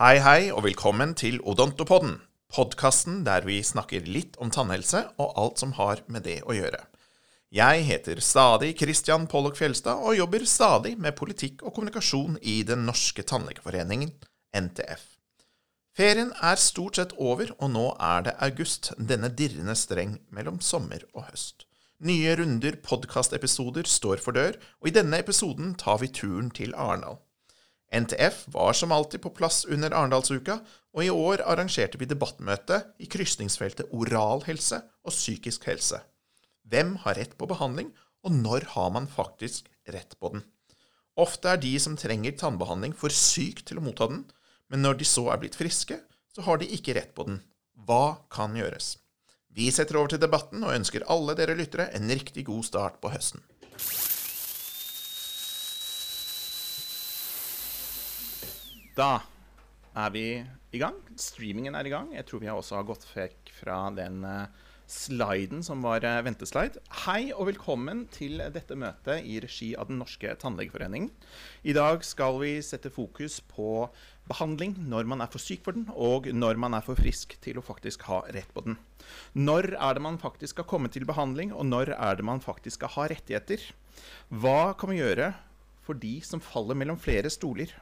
Hei, hei, og velkommen til Odontopodden. Podkasten der vi snakker litt om tannhelse og alt som har med det å gjøre. Jeg heter stadig Christian Pollock Fjelstad og jobber stadig med politikk og kommunikasjon i Den norske tannlegeforeningen, NTF. Ferien er stort sett over, og nå er det august, denne dirrende streng mellom sommer og høst. Nye runder podkastepisoder står for dør, og i denne episoden tar vi turen til Arendal. NTF var som alltid på plass under Arendalsuka, og i år arrangerte vi debattmøte i krysningsfeltet oral helse og psykisk helse. Hvem har rett på behandling, og når har man faktisk rett på den? Ofte er de som trenger tannbehandling for syke til å motta den, men når de så er blitt friske, så har de ikke rett på den. Hva kan gjøres? Vi setter over til debatten og ønsker alle dere lyttere en riktig god start på høsten. Da er vi i gang. Streamingen er i gang. Jeg tror vi også har gått vekk fra den uh, sliden som var uh, venteslide. Hei og velkommen til dette møtet i regi av Den norske tannlegeforening. I dag skal vi sette fokus på behandling når man er for syk for den, og når man er for frisk til å faktisk ha rett på den. Når er det man faktisk skal komme til behandling, og når er det man faktisk skal ha rettigheter? Hva kan vi gjøre for de som faller mellom flere stoler?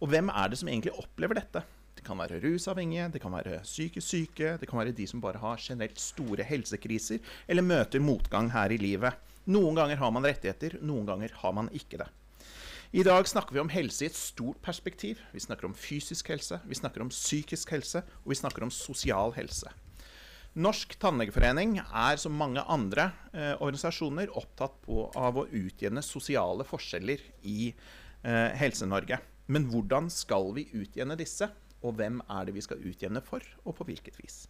Og hvem er det som egentlig opplever dette? Det kan være rusavhengige, det kan være psykisk syke, det kan være de som bare har generelt store helsekriser, eller møter motgang her i livet. Noen ganger har man rettigheter, noen ganger har man ikke det. I dag snakker vi om helse i et stort perspektiv. Vi snakker om fysisk helse, vi snakker om psykisk helse, og vi snakker om sosial helse. Norsk tannlegeforening er som mange andre eh, organisasjoner opptatt på, av å utjevne sosiale forskjeller i eh, Helse-Norge. Men hvordan skal vi utjevne disse, og hvem er det vi skal utjevne for, og på hvilket vis?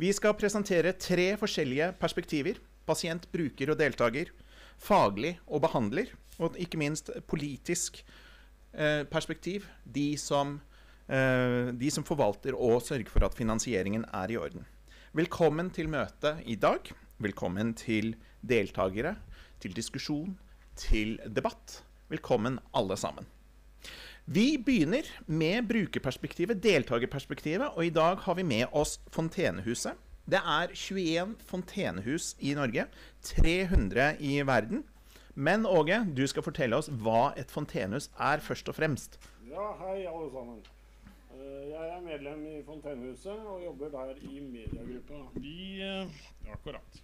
Vi skal presentere tre forskjellige perspektiver. Pasient, bruker og deltaker. Faglig og behandler. Og ikke minst politisk eh, perspektiv. De som, eh, de som forvalter og sørger for at finansieringen er i orden. Velkommen til møtet i dag. Velkommen til deltakere, til diskusjon, til debatt. Velkommen alle sammen. Vi begynner med brukerperspektivet, deltakerperspektivet, og i dag har vi med oss Fontenehuset. Det er 21 fontenehus i Norge, 300 i verden. Men Åge, du skal fortelle oss hva et fontenehus er, først og fremst. Ja, hei alle sammen. Eh, Jeg er medlem i Fontenehuset og jobber der i mediegruppa. Vi eh, Akkurat.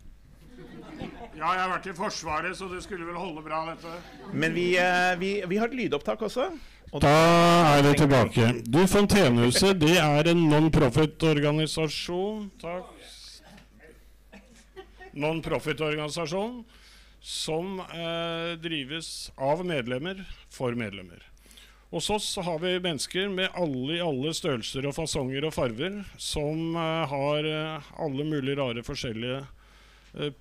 Ja, jeg har vært i Forsvaret, så det skulle vel holde bra, dette. Men vi, eh, vi, vi har et lydopptak også. Da er det tilbake. Du, Fontenehuset det er en non-profit-organisasjon Takk. Non-profit-organisasjon som eh, drives av medlemmer for medlemmer. Hos oss har vi mennesker med alle i alle størrelser og fasonger og farver som eh, har eh, alle mulige rare forskjellige eh,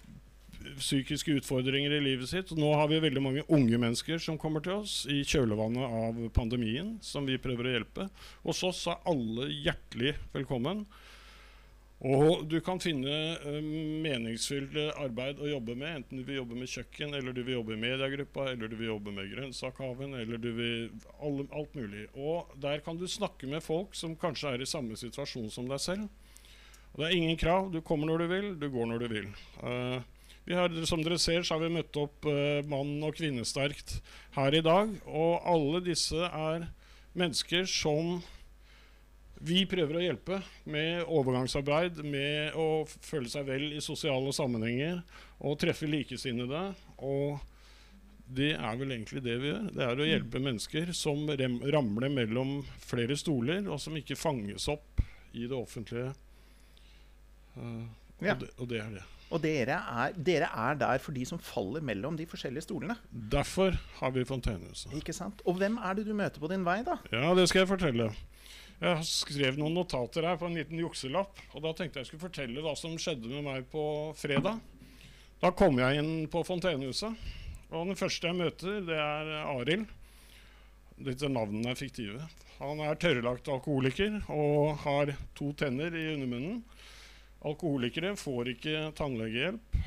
psykiske utfordringer i livet sitt. Nå har vi veldig mange unge mennesker som kommer til oss i kjølvannet av pandemien, som vi prøver å hjelpe. Hos oss er alle hjertelig velkommen. Og du kan finne uh, meningsfylt arbeid å jobbe med, enten du vil jobbe med kjøkken, eller du vil jobbe i mediegruppa, eller du vil jobbe med grønnsakhaven, eller du vil all, alt mulig. Og der kan du snakke med folk som kanskje er i samme situasjon som deg selv. Og det er ingen krav. Du kommer når du vil, du går når du vil. Uh, vi har, som dere ser, så har vi møtt opp uh, mann- og kvinnesterkt her i dag. Og alle disse er mennesker som vi prøver å hjelpe med overgangsarbeid, med å føle seg vel i sosiale sammenhenger og treffe likesinnede. Og det er vel egentlig det vi gjør. Det er å hjelpe mennesker som ramler mellom flere stoler, og som ikke fanges opp i det offentlige. Uh, Ja. og, det, og det er det. Og dere er, dere er der for de som faller mellom de forskjellige stolene. Derfor har vi Fontenehuset. Ikke sant? Og hvem er det du møter på din vei, da? Ja, det skal jeg fortelle. Jeg har skrevet noen notater her på en liten jukselapp. Og da tenkte jeg skulle fortelle hva som skjedde med meg på fredag. Da kom jeg inn på Fontenehuset. Og den første jeg møter, det er Arild. Disse navnene er fiktive. Han er tørrlagt alkoholiker og har to tenner i undermunnen. Alkoholikere får ikke tannlegehjelp.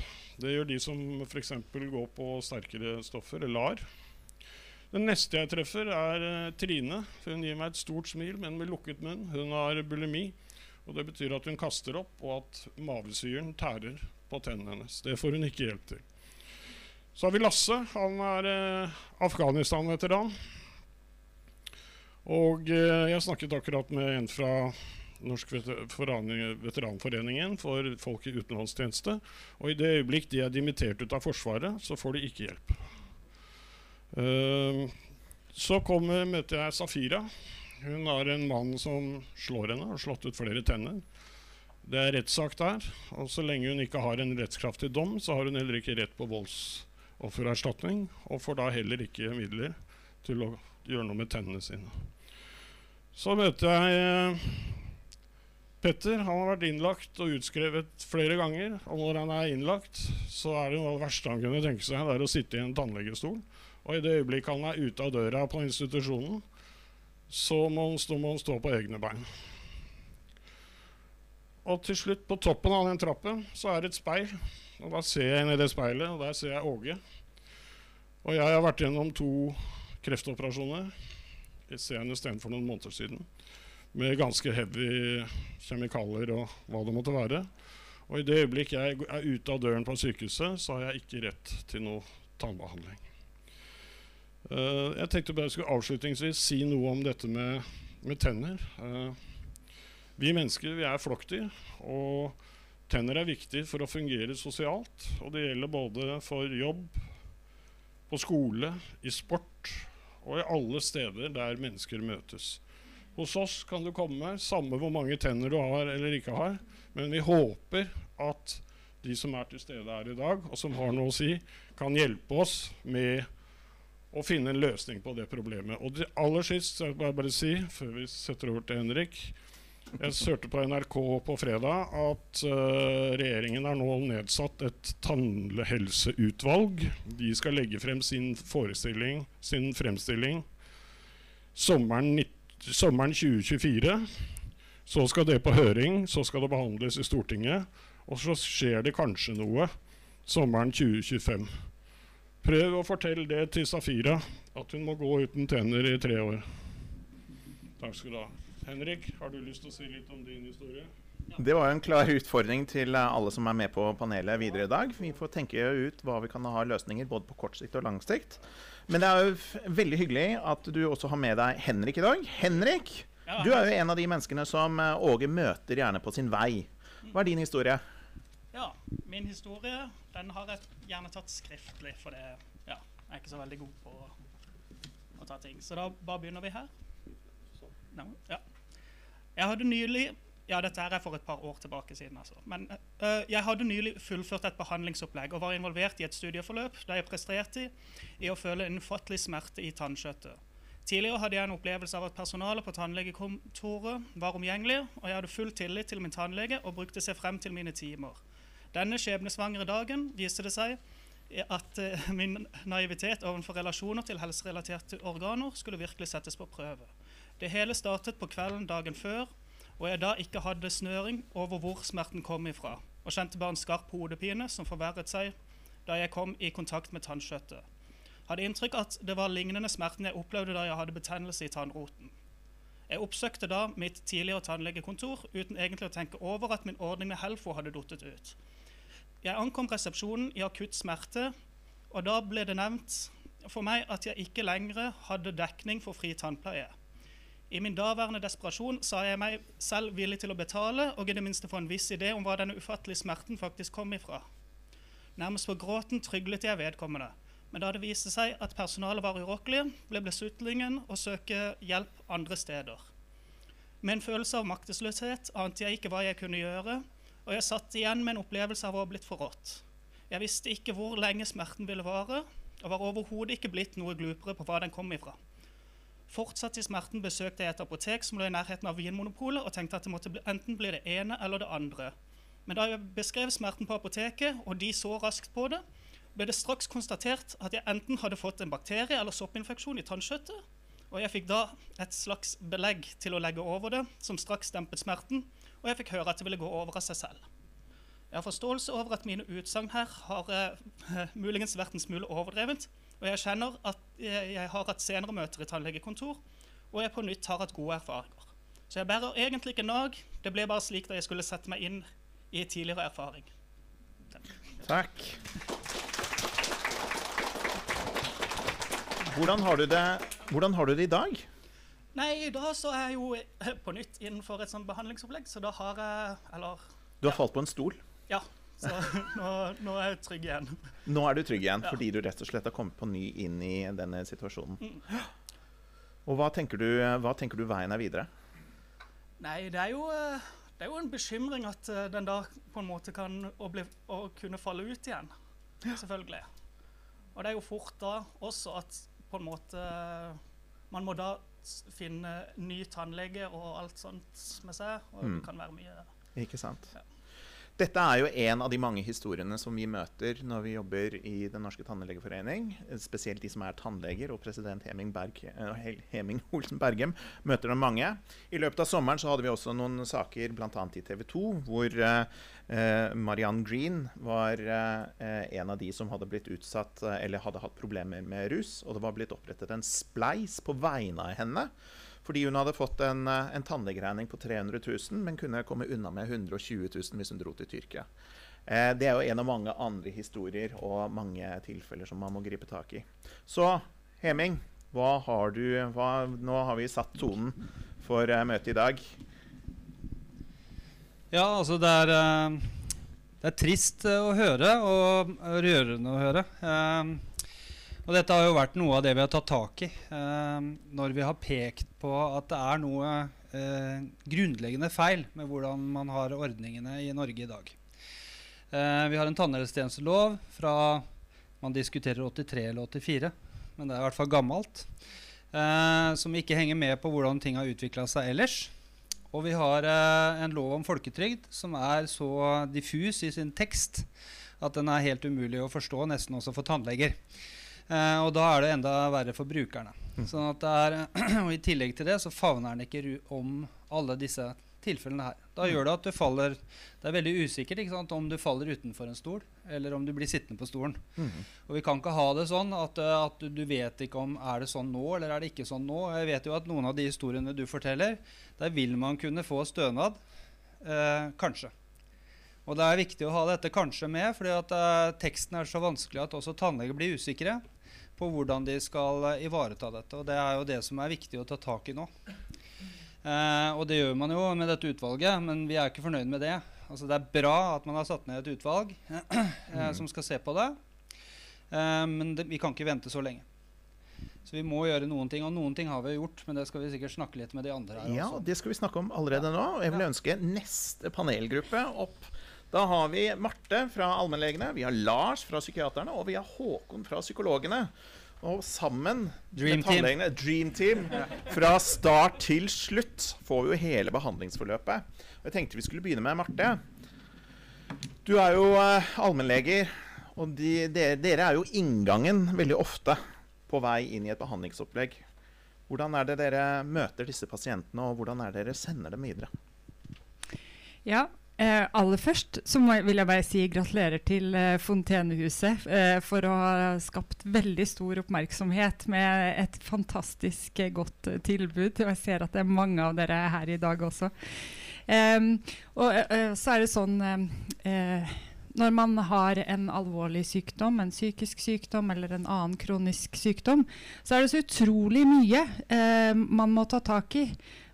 Det gjør de som f.eks. går på sterkere stoffer, eller LAR. Den neste jeg treffer, er eh, Trine. Hun gir meg et stort smil, men med lukket munn. Hun har bulimi. Og Det betyr at hun kaster opp, og at mavesyren tærer på tennene hennes. Det får hun ikke hjelp til. Så har vi Lasse. Han er eh, Afghanistan-veteran. Og eh, jeg snakket akkurat med en fra Norsk veteranforeningen for folk i utenlandstjeneste. Og i det øyeblikk de er dimittert ut av Forsvaret, så får de ikke hjelp. Uh, så kommer, møter jeg Safira. Hun har en mann som slår henne, har slått ut flere tenner. Det er rettssak der. Og så lenge hun ikke har en rettskraftig dom, så har hun heller ikke rett på voldsoffererstatning, og får da heller ikke midler til å gjøre noe med tennene sine. Så møter jeg Petter han har vært innlagt og utskrevet flere ganger. Og når han er innlagt, så er det noe av det verste han kunne tenke seg, det er å sitte i en tannlegestol. Og i det øyeblikket han er ute av døra på institusjonen, så må han stå, må han stå på egne bein. Og til slutt, på toppen av den trappen, så er det et speil. Og da ser jeg inn i det speilet, og der ser jeg Åge. Og jeg har vært gjennom to kreftoperasjoner senest en for noen måneder siden med ganske heavy kjemikalier og hva det måtte være. Og i det øyeblikk jeg er ute av døren på sykehuset, så har jeg ikke rett til noe tannbehandling. Uh, jeg tenkte bare jeg skulle avslutningsvis si noe om dette med, med tenner. Uh, vi mennesker vi er flokkdyr, og tenner er viktig for å fungere sosialt. Og det gjelder både for jobb, på skole, i sport og i alle steder der mennesker møtes. Hos oss kan du komme, samme hvor mange tenner du har eller ikke har. Men vi håper at de som er til stede her i dag, og som har noe å si, kan hjelpe oss med å finne en løsning på det problemet. Og det aller sist, jeg bare, bare si, før vi setter over til Henrik Jeg hørte på NRK på fredag at uh, regjeringen har nå nedsatt et tannhelseutvalg. De skal legge frem sin forestilling, sin fremstilling sommeren 19 sommeren 2024. Så skal det på høring, så skal det behandles i Stortinget. Og så skjer det kanskje noe sommeren 2025. Prøv å fortelle det til Safira, at hun må gå uten tenner i tre år. Takk skal du ha. Henrik, har du lyst til å si litt om din historie? Det var en klar utfordring til alle som er med på panelet videre i dag. Vi får tenke ut hva vi kan ha løsninger både på kort sikt og lang sikt. Men det er jo veldig hyggelig at du også har med deg Henrik i dag. Henrik, ja. du er jo en av de menneskene som eh, Åge møter gjerne på sin vei. Hva er din historie? Ja, min historie den har jeg gjerne tatt skriftlig, for det, ja, jeg er ikke så veldig god på å ta ting. Så da bare begynner vi her. No, ja. Jeg hadde nylig ja, dette her er for et par år tilbake siden. altså. Men uh, Jeg hadde nylig fullført et behandlingsopplegg og var involvert i et studieforløp der jeg presterte i å føle en ufattelig smerte i tannkjøttet. Tidligere hadde jeg en opplevelse av at personalet på tannlegekontoret var omgjengelig, og jeg hadde full tillit til min tannlege og brukte seg frem til mine timer. Denne skjebnesvangre dagen viste det seg at uh, min naivitet overfor relasjoner til helserelaterte organer skulle virkelig settes på prøve. Det hele startet på kvelden dagen før og jeg da ikke hadde snøring over hvor smerten kom ifra, og kjente bare en skarp hodepine som forverret seg da jeg kom i kontakt med tannkjøttet. Hadde inntrykk at det var lignende smerten jeg opplevde da jeg hadde betennelse i tannroten. Jeg oppsøkte da mitt tidligere tannlegekontor uten egentlig å tenke over at min ordning med Helfo hadde duttet ut. Jeg ankom resepsjonen i akutt smerte, og da ble det nevnt for meg at jeg ikke lenger hadde dekning for fri tannpleie. I min daværende desperasjon sa jeg meg selv villig til å betale og i det minste få en viss idé om hva denne ufattelige smerten faktisk kom ifra. Nærmest på gråten tryglet jeg vedkommende. Men da det viste seg at personalet var urokkelige, ble beslutningen å søke hjelp andre steder. Med en følelse av maktesløshet ante jeg ikke hva jeg kunne gjøre, og jeg satt igjen med en opplevelse av å ha blitt forrådt. Jeg visste ikke hvor lenge smerten ville vare, og var overhodet ikke blitt noe glupere på hva den kom ifra. Fortsatt i smerten besøkte jeg et apotek som lå i nærheten av Vinmonopolet, og tenkte at det måtte bli, enten bli det ene eller det andre. Men da jeg beskrev smerten på apoteket, og de så raskt på det, ble det straks konstatert at jeg enten hadde fått en bakterie eller soppinfeksjon i tannkjøttet. Og jeg fikk da et slags belegg til å legge over det, som straks dempet smerten, og jeg fikk høre at det ville gå over av seg selv. Jeg har forståelse over at mine utsagn her har eh, muligens vært en smule overdrevent. Og jeg kjenner at jeg, har hatt senere møter i tannlegekontor, og jeg på nytt har hatt gode erfaringer. Så jeg bærer egentlig ikke nag. Det ble bare slik da jeg skulle sette meg inn i tidligere erfaring. Takk. Hvordan har du det, hvordan har du det i dag? Nei, da så er jeg jo på nytt innenfor et sånt behandlingsopplegg, så da har jeg Eller Du har falt på en stol. ja. Så nå, nå er jeg trygg igjen. Nå er du trygg igjen Ja. fordi du rett og slett har kommet på ny inn i denne situasjonen. Og hva tenker, du, hva tenker du veien er videre? Nei, det er jo, eh, det er jo en bekymring at eh, den da på en måte kan å bli, å kunne falle ut igjen. Selvfølgelig. Og det er jo fort da også at på en måte Man må da finne ny tannlege og alt sånt med seg, og Mm. det kan være mye Ikke sant? Ja. Dette er jo en av de mange historiene som vi møter når vi jobber i Den norske tannlegeforening. Spesielt de som er tannleger, og president Heming, Berg, eh, Heming Olsen Bergem møter dem mange. I løpet av sommeren så hadde vi også noen saker bl.a. i TV 2, hvor eh, eh, Marianne Green var en av de som hadde blitt utsatt eller hadde hatt problemer med rus. Og det var blitt opprettet en spleis på vegne av henne. Fordi hun hadde fått en, eh, en tannlegeregning på 300 000, men kunne komme unna med 120 000 hvis hun dro til Tyrkia. Eh, det er jo en av mange andre historier og mange tilfeller som man må gripe tak i. Så Heming, hva har du hva, Nå har vi satt tonen for eh, møtet i dag. Ja, altså det er, eh, det er trist eh, å høre og rørende å høre. Eh, og dette har jo vært noe av det vi har tatt tak i eh, når vi har pekt på at det er noe eh, grunnleggende feil med hvordan man har ordningene i Norge i dag. Eh, vi har en tannhelsetjenestelov fra man diskuterer 83 eller 84, men det er i hvert fall gammelt. Eh, som ikke henger med på hvordan ting har utvikla seg ellers. Og vi har eh, en lov om folketrygd som er så diffus i sin tekst at den er helt umulig å forstå, nesten også for tannleger. Eh, og da er det enda verre for brukerne. Sånn at det er, og I tillegg til det så favner den ikke om alle disse tilfellene her. Da gjør det at du faller Det er veldig usikkert ikke sant, om du faller utenfor en stol, eller om du blir sittende på stolen. Og vi kan ikke ha det sånn at, eh, at du, du vet ikke om er det sånn nå eller er det ikke sånn nå. Jeg vet jo at noen av de historiene du forteller, der vil man kunne få stønad. Eh, kanskje. Og det er viktig å ha dette kanskje med, fordi at eh, teksten er så vanskelig at også tannleger blir usikre på hvordan de skal eh, ivareta dette. Og det er jo det som er viktig å ta tak i nå. Eh, og det gjør man jo med dette utvalget, men vi er ikke fornøyd med det. Altså Det er bra at man har satt ned et utvalg eh, som skal se på det, eh, men det, vi kan ikke vente så lenge. Så vi må gjøre noen ting, og noen ting har vi gjort, men det skal vi sikkert snakke litt med de andre her Ja, også. det skal vi snakke om allerede nå. og Jeg vil ønske neste panelgruppe opp. Da har vi Marte fra allmennlegene, vi har Lars fra psykiaterne, og vi har Håkon fra psykologene. Og sammen Dream med team. Dream Team, fra start til slutt får vi jo hele behandlingsforløpet. Og jeg tenkte vi skulle begynne med Marte. Du er jo eh, allmennleger, og de, dere, dere er jo inngangen veldig ofte på vei inn i et behandlingsopplegg. Hvordan er det dere møter disse pasientene, og hvordan er det dere sender dem videre? Ja, eh, aller først så må, vil jeg bare si gratulerer til eh, Fontenehuset eh, for å ha skapt veldig stor oppmerksomhet med et fantastisk eh, godt eh, tilbud. Og jeg ser at det er mange av dere her i dag også. Og eh, så er det sånn når man har en alvorlig sykdom, en psykisk sykdom eller en annen kronisk sykdom, så er det så utrolig mye man må ta tak i.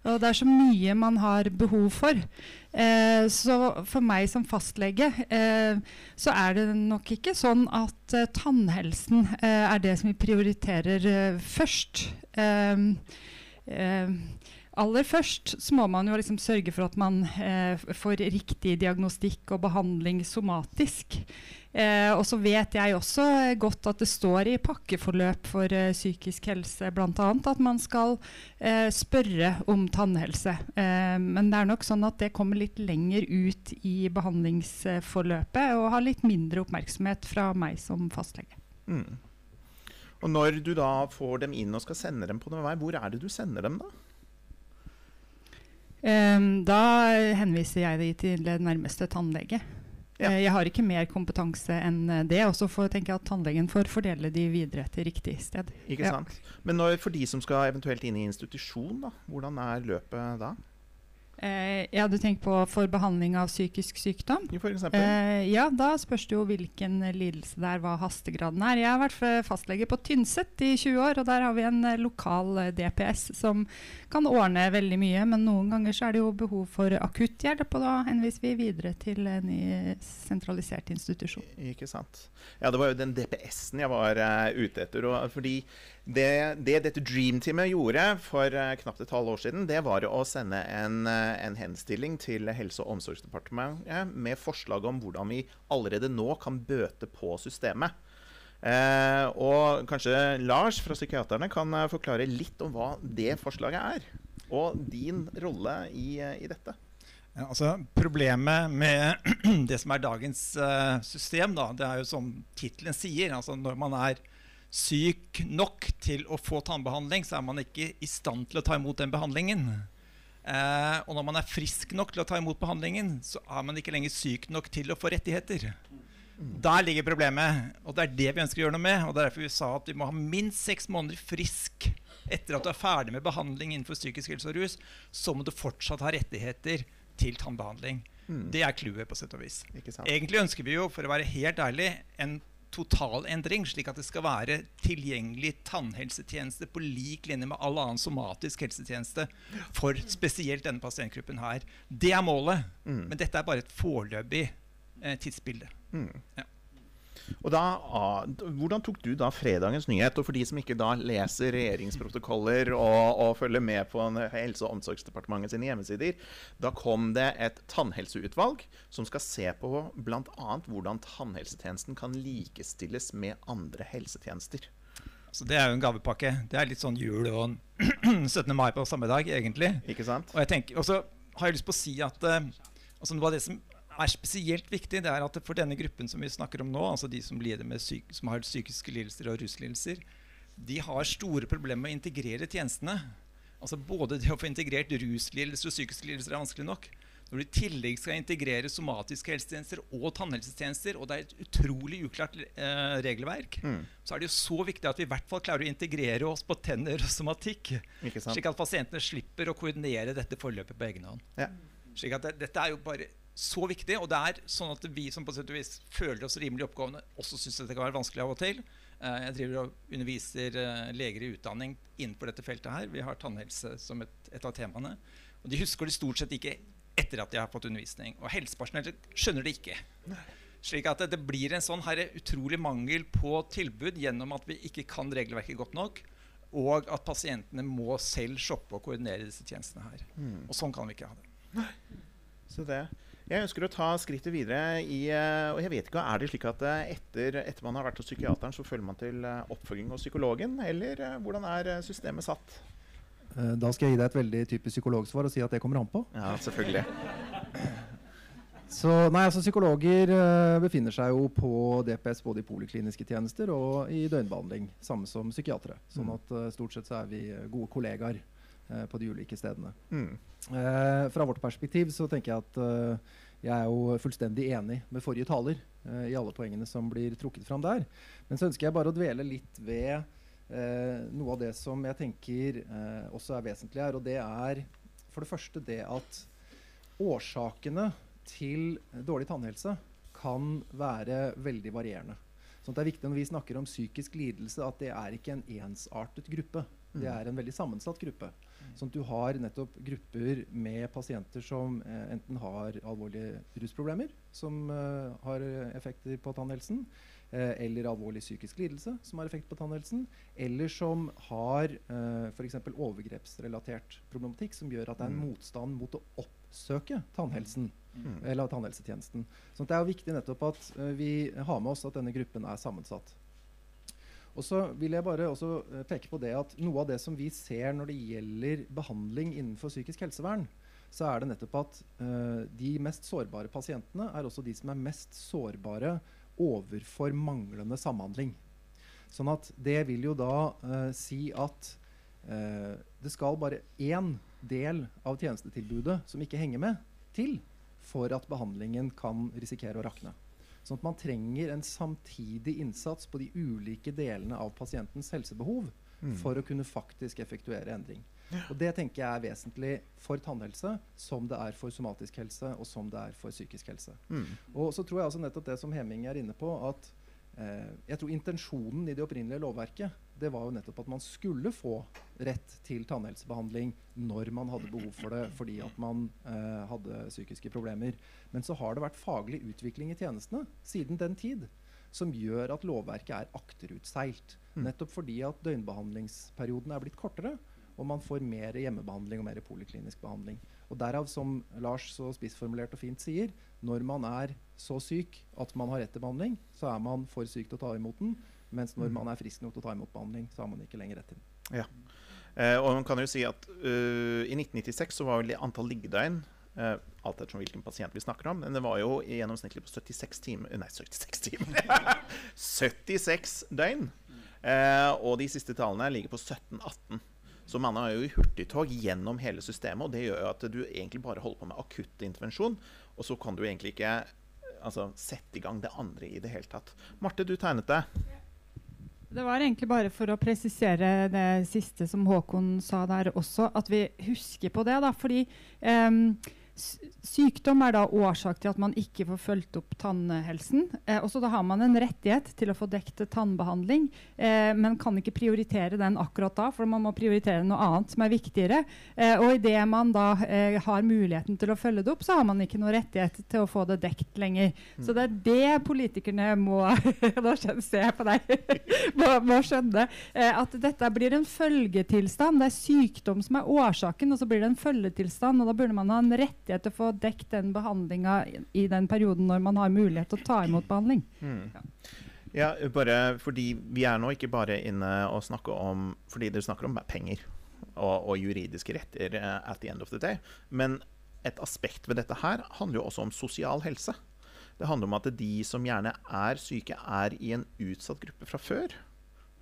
Og det er så mye man har behov for. Eh, så for meg som fastlege eh, så er det nok ikke sånn at eh, tannhelsen eh, er det som vi prioriterer eh, først. Eh, aller først så må man jo liksom sørge for at man får riktig diagnostikk og behandling somatisk. Eh, og så vet jeg også godt at det står i pakkeforløp for eh, psykisk helse bl.a. at man skal eh, spørre om tannhelse. Eh, men det er nok sånn at det kommer litt lenger ut i behandlingsforløpet og har litt mindre oppmerksomhet fra meg som fastlege. Mm. Og når du da får dem inn og skal sende dem på noen vei, hvor er det du sender dem da? Eh, da henviser jeg dem til nærmeste tannlege. Ja. Eh, Jeg har ikke mer kompetanse enn eh, det. Og så tenker jeg at tannlegen får fordele de videre til riktig sted. Ikke Ja. sant? Men når, for de som skal eventuelt inn i institusjon, da, hvordan er løpet da? Eh, ja, du tenker på for behandling av psykisk sykdom. Jo, For eksempel? Eh, ja, da spørs det jo hvilken lidelse det er, hva hastegraden er. Jeg har vært fastlege på Tynset i 20 år, og der har vi en eh, lokal eh, DPS som kan ordne veldig mye. Men noen ganger så er det jo behov for akutthjelp, og da henviser vi videre til en ny sentralisert institusjon. Ikke sant. Ja, det var jo den DPS-en jeg var uh, ute etter. Og, fordi det, det dette Dreamteamet gjorde for eh, knapt et halvt år siden, det var å sende en, eh, en henstilling til Helse- og omsorgsdepartementet med forslag om hvordan vi allerede nå kan bøte på systemet. Eh, og kanskje Lars fra Psykiaterne kan eh, forklare litt om hva det forslaget er. Og din rolle i, i dette. Altså Problemet med det som er dagens system, da, det er jo som tittelen sier. altså Når man er syk nok til å få tannbehandling, så er man ikke i stand til å ta imot den behandlingen. Eh, og når man er frisk nok til å ta imot behandlingen, så er man ikke lenger syk nok til å få rettigheter. Der ligger problemet, og det er det vi ønsker å gjøre noe med. og det er Derfor vi sa at vi må ha minst seks måneder frisk etter at du er ferdig med behandling innenfor psykisk helse og rus. Så må du fortsatt ha rettigheter til tannbehandling. Mm. Det er clouet, på sett og vis. Ikke sant? Egentlig ønsker vi jo, for å være helt ærlig, en totalendring, slik at det skal være tilgjengelig tannhelsetjeneste på lik linje med all annen somatisk helsetjeneste for spesielt denne pasientgruppen her. Det er målet, Mm. men dette er bare et foreløpig eh, tidsbilde. Mm. Ja. Og da, Hvordan tok du da fredagens nyhet? Og for de som ikke da leser regjeringsprotokoller og, og følger med på Helse- og omsorgsdepartementet sine hjemmesider, da kom det et tannhelseutvalg som skal se på bl.a. hvordan tannhelsetjenesten kan likestilles med andre helsetjenester. Så det er jo en gavepakke. Det er litt sånn jul og 17. mai på samme dag, egentlig. Ikke sant? Og jeg tenker, også har jeg lyst på å si at eh, altså noe av det som er spesielt viktig, det er at for denne gruppen som vi snakker om nå, altså de som, lider med syk, som har psykiske lidelser og ruslidelser, de har store problemer med å integrere tjenestene. Altså Både det å få integrert ruslidelser og psykiske lidelser er vanskelig nok. Når du i tillegg skal integrere somatiske helsetjenester og tannhelsetjenester, og det er et utrolig uklart eh, regelverk, Mm. så er det jo så viktig at vi i hvert fall klarer å integrere oss på tenner og somatikk. Slik at pasientene slipper å koordinere dette forløpet på egen hånd. Ja. Slik at det, Dette er jo bare så viktig, og det er sånn at vi som på sett og vis føler oss rimelig oppgående, også syns det kan være vanskelig av og til. Eh, jeg driver og underviser eh, leger i utdanning innenfor dette feltet her. Vi har tannhelse som et, et av temaene. Og de husker det stort sett ikke etter at de har fått undervisning. Og helsepersonell skjønner det ikke. Slik at det, det blir en sånn her utrolig mangel på tilbud gjennom at vi ikke kan regelverket godt nok, og at pasientene må selv shoppe og koordinere disse tjenestene her. Mm. Og sånn kan vi ikke ha det. Nei. Så det. Jeg ønsker å ta skrittet videre i eh, Og jeg vet ikke, Er det slik at eh, etter, etter man har vært hos psykiateren, så følger man til eh, oppfølging hos psykologen? Eller hvordan er systemet satt? Da skal jeg gi deg et veldig typisk psykologsvar og si at det kommer an på. Ja, selvfølgelig. Så nei, altså Psykologer befinner seg jo på DPS både i polikliniske tjenester og i døgnbehandling. Samme som psykiatere. Sånn at eh, stort sett så er vi gode kollegaer på de ulike stedene. Mm. Eh, fra vårt perspektiv så tenker jeg at eh, jeg er jo fullstendig enig med forrige taler eh, i alle poengene som blir trukket fram der. Men så ønsker jeg bare å dvele litt ved eh, noe av det som jeg tenker eh, også er vesentlig her. Og det er for det første det at årsakene til dårlig tannhelse kan være veldig varierende. Så det er viktig når vi snakker om psykisk lidelse, at det er ikke en ensartet gruppe. Det er en veldig sammensatt gruppe. Sånn at du har nettopp grupper med pasienter som eh, enten har alvorlige rusproblemer, som eh, har effekter på tannhelsen, eh, eller alvorlig psykisk lidelse, som har effekt på tannhelsen, eller som har eh, f.eks. overgrepsrelatert problematikk, som gjør at det er en Mm. motstand mot å oppsøke tannhelsen. Mm. Eller tannhelsetjenesten. Så det er jo viktig nettopp at eh, vi har med oss at denne gruppen er sammensatt. Og så vil jeg bare også eh, peke på det at noe av det som vi ser når det gjelder behandling innenfor psykisk helsevern, så er det nettopp at uh, de mest sårbare pasientene er også de som er mest sårbare overfor manglende samhandling. Sånn at det vil jo da uh, si at uh, det skal bare én del av tjenestetilbudet som ikke henger med, til for at behandlingen kan risikere å rakne. Sånn at man trenger en samtidig innsats på de ulike delene av pasientens helsebehov Mm. for å kunne faktisk effektuere endring. Og Det tenker jeg er vesentlig for tannhelse, som det er for somatisk helse og som det er for psykisk helse. Mm. Og så tror jeg altså nettopp det som Heming er inne på, at eh, jeg tror intensjonen i det opprinnelige lovverket det var jo nettopp at man skulle få rett til tannhelsebehandling når man hadde behov for det fordi at man eh, hadde psykiske problemer. Men så har det vært faglig utvikling i tjenestene siden den tid som gjør at lovverket er akterutseilt. Mm. Nettopp fordi at døgnbehandlingsperioden er blitt kortere, og man får mer hjemmebehandling og mer poliklinisk behandling. Og Derav, som Lars så spissformulert og fint sier, når man er så syk at man har rett til behandling, så er man for syk til å ta imot den. Mens når Mm. man er frisk nok til å ta imot behandling, så har man ikke lenger rett til den. Eh, og man kan jo si at uh, I 1996 så var vel antall liggedøgn uh, alt etter hvilken pasient vi snakker om, men det var jo i gjennomsnittlig på 76 timer Nei, 76 timer! 76 døgn! Eh, og de siste tallene ligger på 17-18. Så man er jo i hurtigtog gjennom hele systemet, og det gjør jo at du egentlig bare holder på med akutt intervensjon, og så kan du egentlig ikke altså, sette i gang det andre i det hele tatt. Marte, du tegnet det. Det var egentlig bare for å presisere det siste som Håkon sa der også, at vi husker på det. da, fordi s- Sykdom er da årsak til at man ikke får fulgt opp tannhelsen. Eh, og så da har man en rettighet til å få dekket tannbehandling, eh, men kan ikke prioritere den akkurat da, for man må prioritere noe annet som er viktigere. Eh, og idet man da eh, har muligheten til å følge det opp, så har man ikke noe rettighet til å få det dekt lenger. Så det er det politikerne må Nå ser jeg på deg. må, må skjønne eh, at dette blir en følgetilstand. Det er sykdom som er årsaken, og så blir det en følgetilstand. og Da burde man ha en rettighet til å få dekt den behandlinga i, i den perioden når man har mulighet til å ta imot behandling. Ja, bare fordi vi er nå ikke bare inne og snakker om Fordi dere snakker om penger og, og juridiske retter eh, at the end of the day. Men et aspekt ved dette her handler jo også om sosial helse. Det handler om at de som gjerne er syke, er i en utsatt gruppe fra før.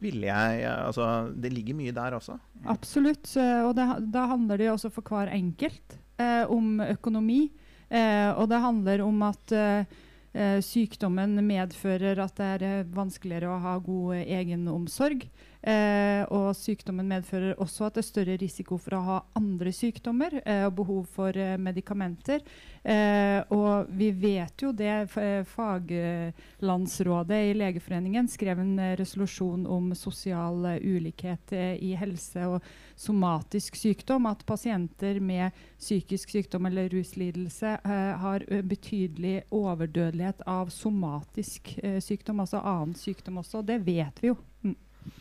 Jeg Altså, det ligger mye der også. Absolutt. eh, Og det, da handler det jo også for hver enkelt eh, om økonomi. Eh, og det handler om at eh, sykdommen medfører at det er eh, vanskeligere å ha god eh, egenomsorg. Eh, og sykdommen medfører også at det er større risiko for å ha andre sykdommer eh, og behov for eh, medikamenter. Eh, og vi vet jo det. eh, Faglandsrådet i Legeforeningen skrev en eh, resolusjon om sosial ulikhet i helse og somatisk sykdom. At pasienter med psykisk sykdom eller ruslidelse har betydelig overdødelighet av somatisk sykdom, altså annen sykdom også. Det vet vi jo.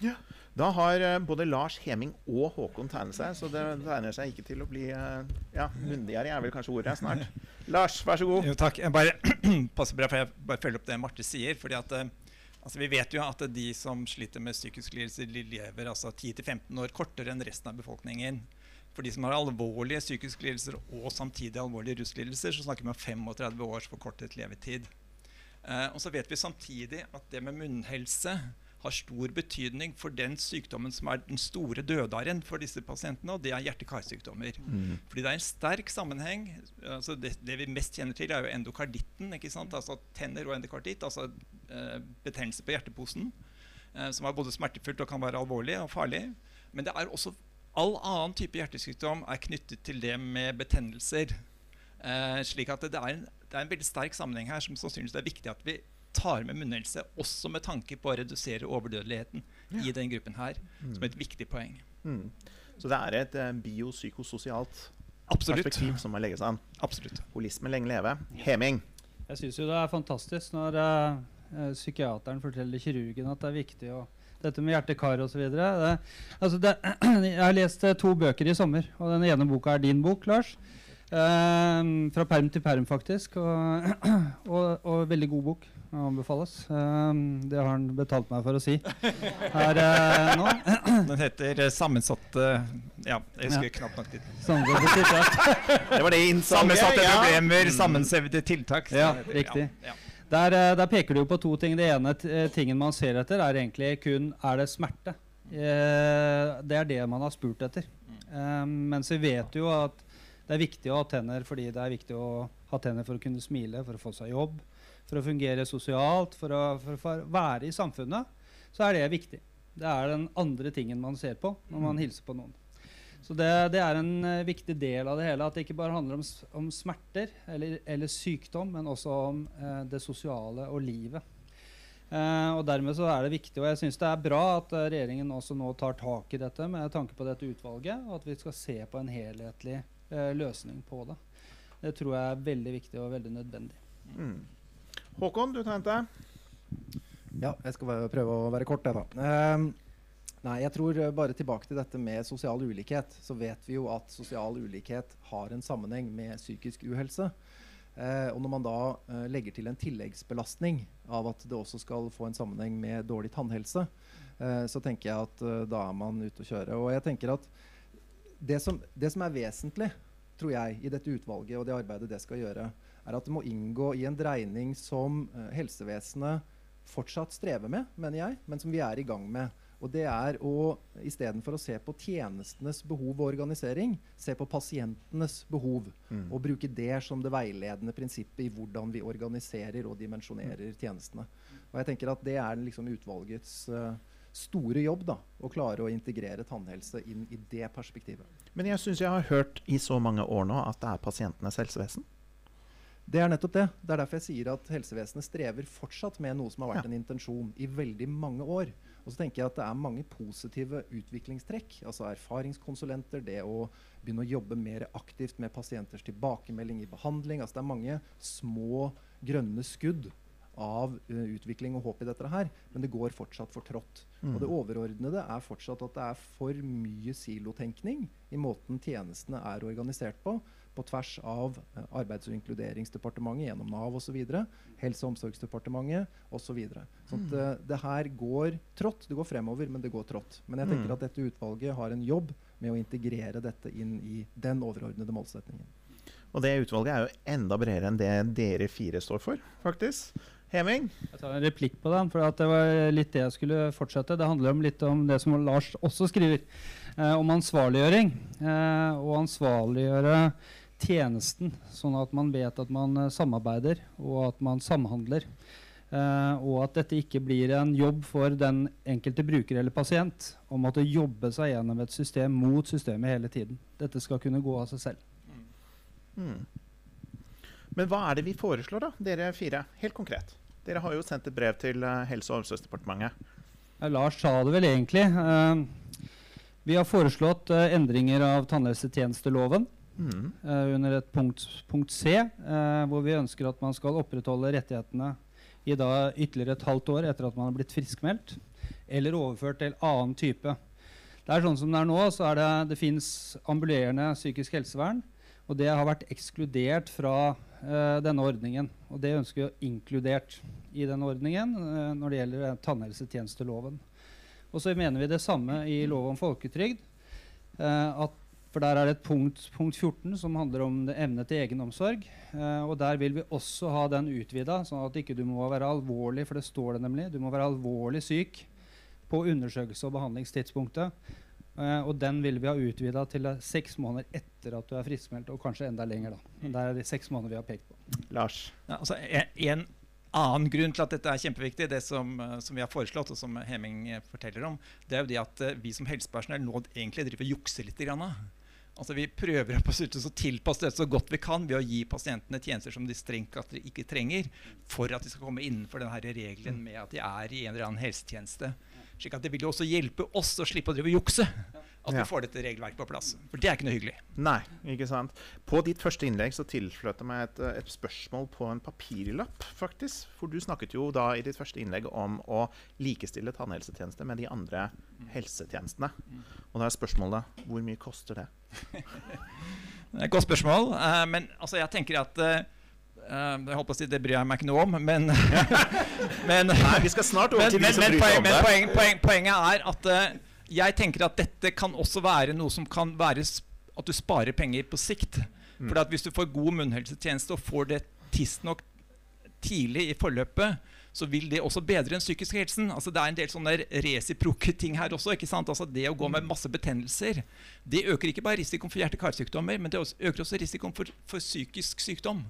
Mm. Da har eh, både Lars Heming og Håkon tegnet seg, så det tegner seg ikke til å bli eh, Ja, myndigere er vel kanskje ordet snart. Lars, vær så god. Jo, takk. Jeg bare passer bra, for jeg bare følger opp det Marte sier. fordi at eh, altså Vi vet jo at de som sliter med psykisk lidelse, lever altså 10-15 år kortere enn resten av befolkningen. For de som har alvorlige psykiske lidelser og samtidig alvorlige ruslidelser, så snakker vi om 35 års forkortet levetid. Eh, og så vet vi samtidig at det med munnhelse har stor betydning for den sykdommen som er den store dødaren for disse pasientene, og det er hjerte-karsykdommer. Fordi det er en sterk sammenheng. altså det, det vi mest kjenner til, er jo endokarditten. ikke sant? Altså tenner og endokarditt, altså eh, betennelse på hjerteposen. Eh, som er både smertefullt og kan være alvorlig og farlig. Men det er også all annen type hjertesykdom er knyttet til det med betennelser. Eh, slik at det, det, er en, det er en veldig sterk sammenheng her som sannsynligvis er viktig at vi tar med munnhelse, også med tanke på å redusere overdødeligheten i den gruppen her, som et viktig poeng. Mm. Så det er et eh, biopsykososialt Absolutt. perspektiv som må legges an. Absolutt. Holisme lenge leve. Heming. Jeg syns jo det er fantastisk når eh, psykiateren forteller kirurgen at det er viktig å dette med hjertekar osv. Altså det, jeg har lest to bøker i sommer, og den ene boka er din bok, Lars. Eh, fra perm til perm, faktisk. Og, og, og veldig god bok. Anbefales. Eh, det har han betalt meg for å si her eh, nå. Den heter eh, 'Sammensatte Ja, jeg husker Ja. knapt nok tittelen. Sammensatte tiltak. Det var det. Sammensatte ja. problemer, Mm. sammensevde tiltak. Ja, heter. riktig. Ja, ja. Der, eh, der peker du jo på to ting. Det ene tingen man ser etter, er egentlig kun er det smerte. Eh, det er det man har spurt etter. Eh, mens vi vet jo at det er viktig å ha tenner fordi det er viktig å ha tenner for å kunne smile, for å få seg jobb, for å fungere sosialt, for å, for å være i samfunnet, så er det viktig. Det er den andre tingen man ser på når man hilser på noen. Så det, det er en uh, viktig del av det hele. At det ikke bare handler om, om smerter eller, eller, sykdom, men også om eh, det sosiale og livet. Uh, og Dermed så er det viktig, og jeg syns det er bra at regjeringen også nå tar tak i dette med tanke på dette utvalget, og at vi skal se på en helhetlig løsning på det. Det tror jeg er veldig viktig og veldig nødvendig. Mm. Håkon, du tegnte. Ja, jeg skal prøve å være kort, jeg, da. Uh, Nei, jeg tror eh, bare tilbake til dette med sosial ulikhet. Så vet vi jo at sosial ulikhet har en sammenheng med psykisk uhelse. Uh, og når man da uh, legger til en tilleggsbelastning av at det også skal få en sammenheng med dårlig tannhelse, uh, så tenker jeg at eh, da er man ute å kjøre. Og jeg tenker at det som, det som er vesentlig, tror jeg, i dette utvalget og det arbeidet det skal gjøre, er at det må inngå i en dreining som eh, helsevesenet fortsatt strever med, mener jeg, men som vi er i gang med. Og det er å istedenfor å se på tjenestenes behov og organisering, se på pasientenes behov. Mm. Og bruke det som det veiledende prinsippet i hvordan vi organiserer og dimensjonerer mm. tjenestene. Og jeg tenker at Det er liksom utvalgets uh, store jobb da, å klare å integrere tannhelse inn i det perspektivet. Men jeg syns jeg har hørt i så mange år nå at det er pasientenes helsevesen. Det er nettopp det. Det er derfor jeg sier at helsevesenet strever fortsatt med noe som har vært ja. en intensjon i veldig mange år. Og så tenker jeg at det er mange positive utviklingstrekk. Altså erfaringskonsulenter, det å begynne å jobbe mer aktivt med pasienters tilbakemelding i behandling. Altså det er mange små grønne skudd av uh, utvikling og håp i dette her, men det går fortsatt for trått. Mm. Og det overordnede er fortsatt at det er for mye silotenkning i måten tjenestene er organisert på på tvers av uh, Arbeids- og inkluderingsdepartementet gjennom Nav osv., Helse- og omsorgsdepartementet osv. Så sånn at uh, det her går trått. Det går fremover, men det går trått. Men jeg tenker mm. at dette utvalget har en jobb med å integrere dette inn i den overordnede målsetningen. Og det utvalget er jo enda bredere enn det dere fire står for, faktisk. Heming? Jeg tar en replikk på den, for det var litt det jeg skulle fortsette. Det handler om litt om det som Lars også skriver, eh, om ansvarliggjøring. Eh, og ansvarliggjøre tjenesten, sånn at man vet at man uh, samarbeider og at man samhandler. Uh, og at dette ikke blir en jobb for den enkelte bruker eller pasient å måtte jobbe seg gjennom et system mot systemet hele tiden. Dette skal kunne gå av seg selv. Mm. Mm. Men hva er det vi foreslår, da, dere fire? Helt konkret. Dere har jo sendt et brev til uh, Helse- og omsorgsdepartementet. Ja, Lars sa det vel egentlig. vi har foreslått endringer av tannhelsetjenesteloven. Mm. Under et punkt, punkt C, hvor vi ønsker at man skal opprettholde rettighetene i da ytterligere et halvt år etter at man har blitt friskmeldt, eller overført til annen type. Det er sånn som det er nå, så er det, det fins ambulerende psykisk helsevern. Og det har vært ekskludert fra uh, denne ordningen. Og det ønsker vi inkludert i denne ordningen når det gjelder tannhelsetjenesteloven. Og så mener vi det samme i lov om folketrygd. at for der er det et punkt, punkt 14 som handler om evne til egenomsorg. Uh, og der vil vi også ha den utvida, sånn at ikke du må være alvorlig, for det står det nemlig, du må være alvorlig syk på undersøkelse- og behandlingstidspunktet. Uh, og den vil vi ha utvida til uh, seks måneder etter at du er friskmeldt, og kanskje enda lenger. da. Men det er de seks måneder vi har pekt på. Lars? Ja, altså, en, annen grunn til at dette er kjempeviktig, det som, som, vi har foreslått, og som Heming forteller om, det er jo det at vi som helsepersonell nå egentlig driver og jukser litt. Grann, Altså Vi prøver å tilpasse det så godt vi kan ved å gi pasientene tjenester som de strengt ikke trenger, for at de skal komme innenfor denne regelen med at de er i en eller annen helsetjeneste. Slik at Det vil jo også hjelpe oss å slippe å drive og jukse. At ja. vi får dette regelverket på plass. For det er ikke noe hyggelig. Nei, ikke sant. På ditt første innlegg så tilfløt det meg et, et, spørsmål på en papirlapp, faktisk. For du snakket jo da i ditt første innlegg om å likestille tannhelsetjeneste med de andre helsetjenestene. Og da er spørsmålet hvor mye koster det? det er et godt spørsmål. Uh, men altså, jeg tenker at uh, jeg holdt på å si, Det bryr jeg meg ikke noe om, men, men Nei, vi skal snart over til de som bryr seg om det. Men poeng, poeng, poenget er at uh, jeg tenker at dette kan også være noe som kan være at du sparer penger på sikt. Mm. For hvis du får god munnhelsetjeneste og får det tidsnok tidlig i forløpet, så vil det også bedre den psykiske helsen. Altså, det er en del sånne resiproke ting her også. ikke sant? Altså, det å gå med mm. masse betennelser det øker ikke bare risikoen for hjerte-karsykdommer, men det øker også risikoen for, for psykisk sykdom.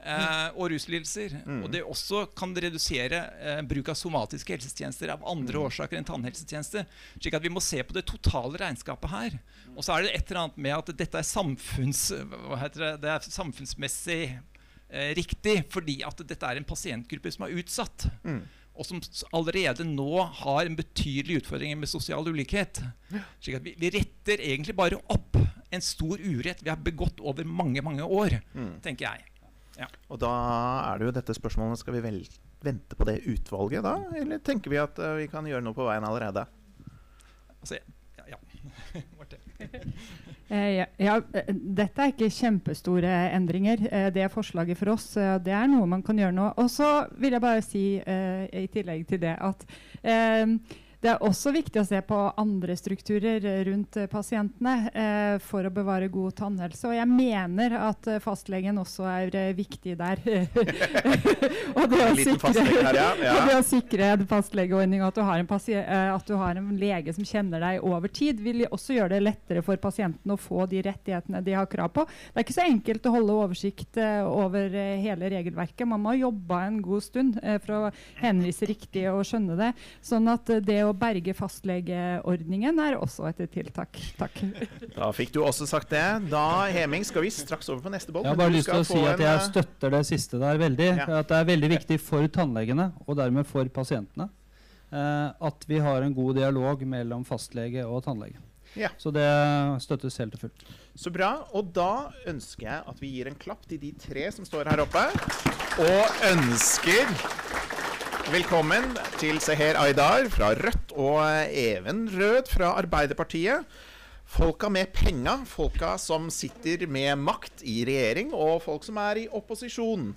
Eh, og ruslidelser. Mm. Og det også kan redusere eh, bruk av somatiske helsetjenester av andre årsaker enn tannhelsetjenester. Slik at vi må se på det totale regnskapet her. Og så er det et eller annet med at dette er, samfunns, det, det er samfunnsmessig eh, riktig fordi at dette er en pasientgruppe som er utsatt. Mm. Og som allerede nå har en betydelig utfordring med sosial ulikhet. Slik at vi, vi retter egentlig bare opp en stor urett vi har begått over mange mange år, Mm. tenker jeg. Og da er det jo dette spørsmålet Skal vi vel vente på det utvalget da? Eller tenker vi at eh, vi kan gjøre noe på veien allerede? Altså, ja, ja. Marte. Eh, ja, ja, eh, dette er ikke kjempestore endringer. Eh, det er forslaget for oss. Eh, det er noe man kan gjøre nå. Og så vil jeg bare si eh, i tillegg til det at eh, det er også viktig å se på andre strukturer eh, rundt eh, pasientene eh, for å bevare god tannhelse. Og jeg mener at eh, fastlegen også er viktig der. og det sikre, her, ja. Ja. og det å sikre en fastlegeordning og at du, har en at du har en lege som kjenner deg over tid, vil også gjøre det lettere for pasienten å få de rettighetene de har krav på. Det er ikke så enkelt å holde oversikt eh, over hele regelverket. Man må ha jobba en god stund eh, for å henvise riktig og skjønne det. Sånn at det å berge fastlegeordningen er også et tiltak. Takk. Da fikk du også sagt det. Da, Heming, skal vi straks over på neste boll. Jeg har bare lyst til å si at jeg eh, støtter det siste der veldig. Ja. At det er veldig viktig for tannlegene, og dermed for pasientene, eh, at vi har en god dialog mellom fastlege og tannlege. Ja. Så det støttes helt og fullt. Så bra. Og da ønsker jeg at vi gir en klapp til de tre som står her oppe. Og ønsker velkommen til Seher Aydar fra Rødt og Even Rød fra Arbeiderpartiet. Folka med penga, folka som sitter med makt i regjering, og folk som er i opposisjon.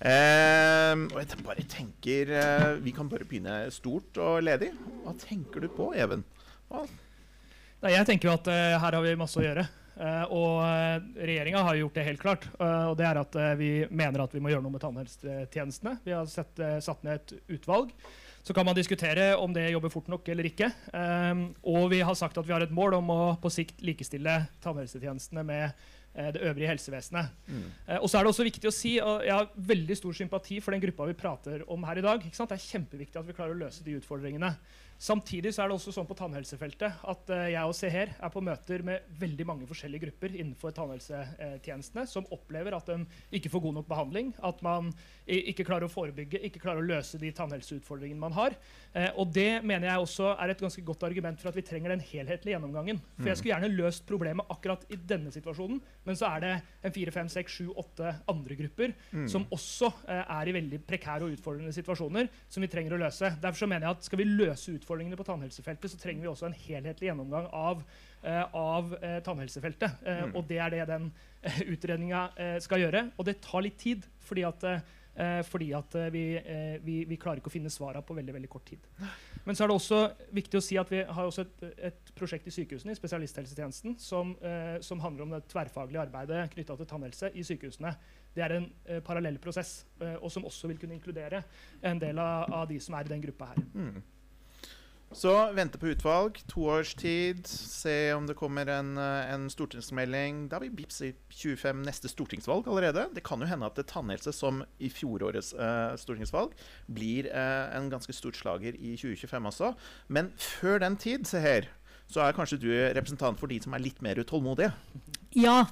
Eh, og jeg bare tenker eh, Vi kan bare begynne stort og ledig. Hva tenker du på, Even? Hva Nei, jeg tenker jo at eh, her har vi masse å gjøre. Eh, og uh, regjeringa har gjort det helt klart. eh, og det er at eh, vi mener at vi må gjøre noe med tannhelsetjenestene. Vi har sett, eh, satt ned et utvalg. Så kan man diskutere om det jobber fort nok eller ikke. Og vi har sagt at vi har et mål om å på sikt likestille tannhelsetjenestene med eh, det øvrige helsevesenet. Mm. og så er det også viktig å si, og jeg har veldig stor sympati for den gruppa vi prater om her i dag. Det er kjempeviktig at vi klarer å løse de utfordringene. Samtidig så er det også sånn på tannhelsefeltet at eh, jeg og Seher er på møter med veldig mange forskjellige grupper innenfor tannhelsetjenestene som opplever at de ikke får god nok behandling, at man ikke klarer å forebygge, ikke klarer å løse de tannhelseutfordringene man har. Eh, og det mener jeg også er et ganske godt argument for at vi trenger den helhetlige gjennomgangen. For jeg skulle gjerne løst problemet akkurat i denne situasjonen, men så er det en fire, fem, seks, sju, åtte andre grupper som også eh, er i veldig prekære og utfordrende situasjoner som vi trenger å løse. Derfor så mener jeg at skal vi løse utfordringene på tannhelsefeltet, så trenger vi også en helhetlig gjennomgang av, eh, av eh, tannhelsefeltet. Eh, Og det er det den eh, utredninga eh, skal gjøre. Og det tar litt tid, fordi at eh, fordi at eh, vi, eh, vi, vi klarer ikke å finne svara på veldig veldig kort tid. Men så er det også viktig å si at vi har også et, et prosjekt i sykehusene, i spesialisthelsetjenesten, som, eh, som handler om det tverrfaglige arbeidet knytta til tannhelse i sykehusene. Det er en eh, parallell prosess, eh, og som også vil kunne inkludere en del av, av de som er i den gruppa her. Så vente på utvalg, to års tid, se om det kommer en, eh, en stortingsmelding. Da har vi bips i 25 neste stortingsvalg allerede. Det kan jo hende at tannhelse, som i fjorårets eh, stortingsvalg, blir eh, en ganske stort slager i 2025 også. Men før den tid, se her, så er kanskje du representant for de som er litt mer utålmodige. Ja,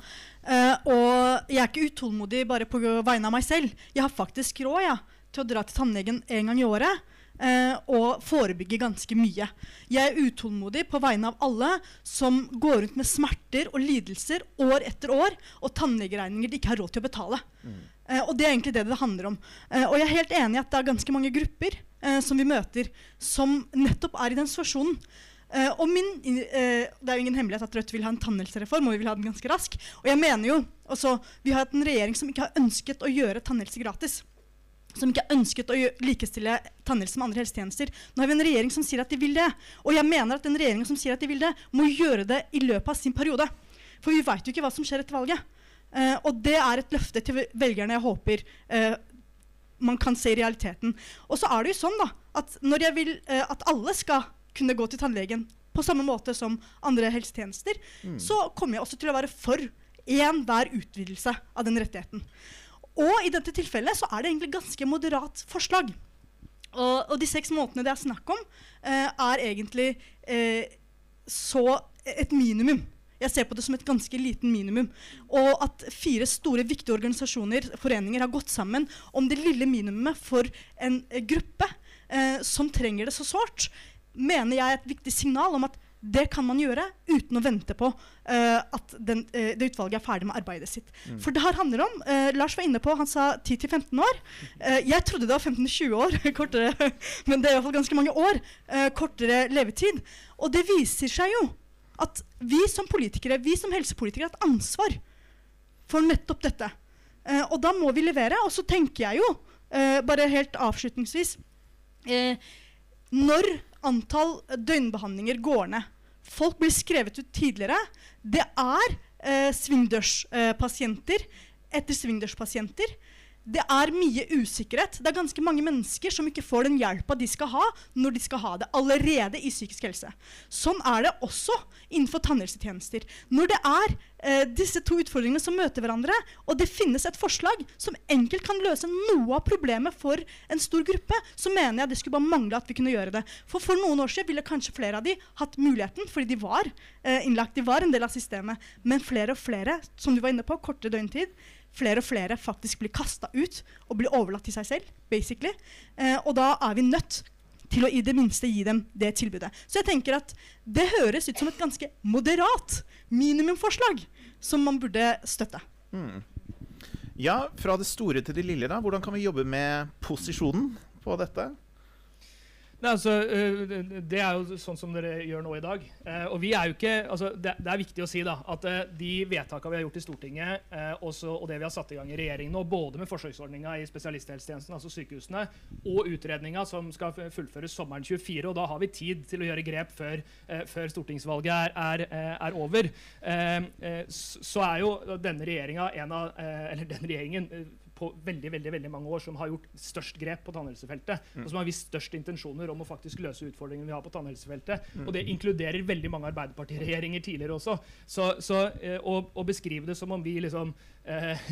eh, og jeg er ikke utålmodig bare på vegne av meg selv. Jeg har faktisk råd ja, til å dra til tannlegen en gang i året. Eh, og forebygge ganske mye. Jeg er utålmodig på vegne av alle som går rundt med smerter og lidelser år etter år, og tannlegeregninger de ikke har råd til å betale. Eh, og det er egentlig det det handler om. Eh, og jeg er helt enig i at det er ganske mange grupper eh, som vi møter, som nettopp er i den situasjonen. Eh, og min, eh, det er jo ingen hemmelighet at Rødt vil ha en tannhelsereform, og vi vil ha den ganske rask. Og jeg mener jo, også, Vi har hatt en regjering som ikke har ønsket å gjøre tannhelse gratis. Som ikke ønsket å likestille tannhelse med andre helsetjenester. Nå har vi en regjering som sier at de vil det. Og jeg mener at den regjeringen som sier at de vil det, må gjøre det i løpet av sin periode. For vi veit jo ikke hva som skjer etter valget. Uh, og det er et løfte til velgerne jeg håper uh, man kan se i realiteten. Og så er det jo sånn da, at når jeg vil uh, at alle skal kunne gå til tannlegen på samme måte som andre helsetjenester, så kommer jeg også til å være for enhver utvidelse av den rettigheten. Og i dette tilfellet så er det egentlig ganske moderat forslag. Og, og de seks månedene det er snakk om, eh, er egentlig eh, så et minimum. Jeg ser på det som et ganske liten minimum. Og at fire store, viktige organisasjoner foreninger, har gått sammen om det lille minimumet for en eh, gruppe eh, som trenger det så sårt, mener jeg er et viktig signal om at det kan man gjøre uten å vente på uh, at den, uh, det utvalget er ferdig med arbeidet sitt. Mm. For det her handler om uh, Lars var inne på, han sa 10-15 år. jeg trodde det var 15-20 år, kortere, men det er iallfall ganske mange år. kortere levetid. Og det viser seg jo at vi som politikere, vi som helsepolitikere har et ansvar for nettopp dette. og da må vi levere. Og så tenker jeg jo, bare helt avslutningsvis Når antall døgnbehandlinger går ned. Folk blir skrevet ut tidligere. Det er eh, svingdørspasienter etter svingdørspasienter det er mye usikkerhet. Det er ganske mange mennesker som ikke får den hjelpa de skal ha, når de skal ha det, allerede i psykisk helse. Sånn er det også innenfor tannhelsetjenester. Når det er eh, disse to utfordringene som møter hverandre, og det finnes et forslag som enkelt kan løse noe av problemet for en stor gruppe, så mener jeg det skulle bare mangle at vi kunne gjøre det. For for noen år siden ville kanskje flere av de hatt muligheten, fordi de var eh, innlagt, de var en del av systemet. Men flere og flere, som du var inne på, kortere døgntid, flere og flere faktisk blir kasta ut og blir overlatt til seg selv. basically. Eh, og da er vi nødt til å i det minste gi dem det tilbudet. Så jeg tenker at det høres ut som et ganske moderat minimumforslag som man burde støtte. Mm. Ja, fra det store til det lille, da. Hvordan kan vi jobbe med posisjonen på dette? Nei, altså, eh, Det er jo sånn som dere gjør nå i dag. Eh, og vi er jo ikke, altså, det, er viktig å si da, at eh, de vedtakene vi har gjort i Stortinget, også, og det vi har satt i gang i regjeringen nå, både med forsøksordninga i spesialisthelsetjenesten, altså sykehusene, og utredninga som skal fullføres sommeren 24, og da har vi tid til å gjøre grep før, før stortingsvalget er, er, er over, så er jo denne regjeringa en av Eller denne regjeringen på veldig veldig, veldig mange år som har gjort størst grep på tannhelsefeltet. Mm. Og som har vist størst intensjoner om å faktisk løse utfordringene vi har på tannhelsefeltet. Mm. Og det inkluderer veldig mange Arbeiderpartiregjeringer tidligere også. Så, så eh, å, å, beskrive det som om vi liksom eh,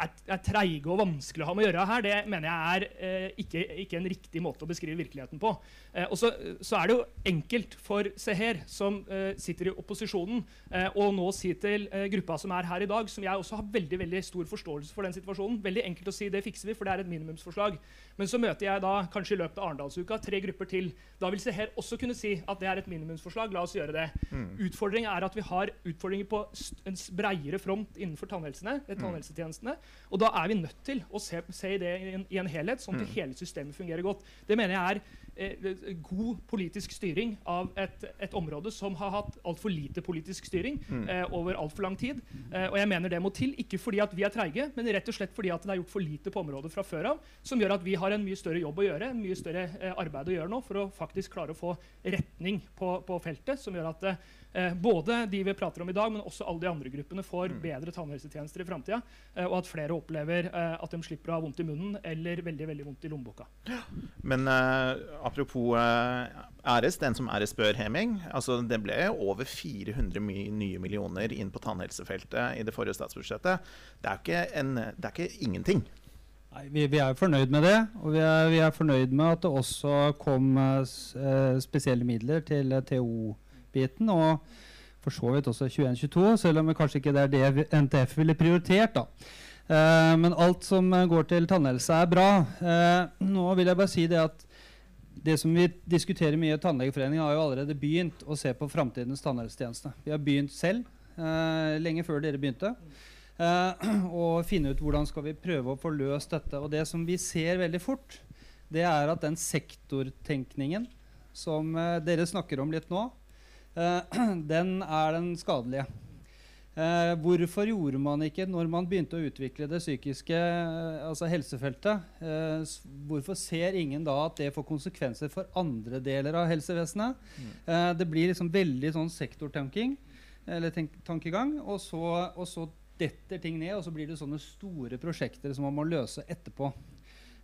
er, er treige og vanskelig å ha med å gjøre her, det mener jeg er eh, ikke, ikke, en riktig måte å beskrive virkeligheten på. Eh, og så, så, er det jo enkelt for Seher, som eh, sitter i opposisjonen, eh, å nå si til eh, gruppa som er her i dag, som jeg også har veldig veldig stor forståelse for den situasjonen Veldig enkelt å si det fikser vi, for det er et minimumsforslag. Men så møter jeg da kanskje i løpet av Arendalsuka tre grupper til. Da vil Seher også kunne si at det er et minimumsforslag. La oss gjøre det. Mm. Utfordringen er at vi har utfordringer på en breiere front innenfor tannhelsene, mm. tannhelsetjenestene. Og da er vi nødt til å se, se det i en, i en, helhet, sånn at mm. hele systemet fungerer godt. Det mener jeg er eh, god politisk styring av et, et, område som har hatt altfor lite politisk styring mm. eh, over altfor lang tid. Eh, og jeg mener det må til, ikke fordi at vi er treige, men rett og slett fordi at det er gjort for lite på området fra før av, som gjør at vi har en mye større jobb å gjøre, en mye større eh, arbeid å gjøre nå for å faktisk klare å få retning på, på feltet, som gjør at eh, eh, både de vi prater om i dag, men også alle de andre gruppene får mm. bedre tannhelsetjenester i framtida. Eh, og at flere opplever eh, at de slipper å ha vondt i munnen eller veldig veldig vondt i lommeboka. Men eh, apropos eh, æres, den som æres bør, Heming. Altså, det ble over 400 my nye millioner inn på tannhelsefeltet i det forrige statsbudsjettet. Det er ikke, en, det er ikke ingenting. Nei, vi, vi, er fornøyd med det. Og vi er, vi er, fornøyd med at det også kom eh, spesielle midler til uh, TO biten og for så vidt også 21-22, selv om kanskje ikke det er det NTF ville prioritert. da. Eh, men alt som går til tannhelse, er bra. Eh, nå vil jeg bare si det at det som vi diskuterer mye i Tannlegeforeningen, har jo allerede begynt å se på framtidens tannhelsetjeneste. Vi har begynt selv, eh, lenge før dere begynte. eh, finne ut hvordan skal vi prøve å få løst dette. Og det som vi ser veldig fort, det er at den sektortenkningen som eh, dere snakker om litt nå, Eh, den er den skadelige. Eh, hvorfor gjorde man ikke, når man begynte å utvikle det psykiske uh, altså helsefeltet eh, Hvorfor ser ingen da at det får konsekvenser for andre deler av helsevesenet? Mm. det blir liksom veldig sånn sektortanking, eller tankegang, og så, og så, detter ting ned, og så blir det sånne store prosjekter som man må løse etterpå.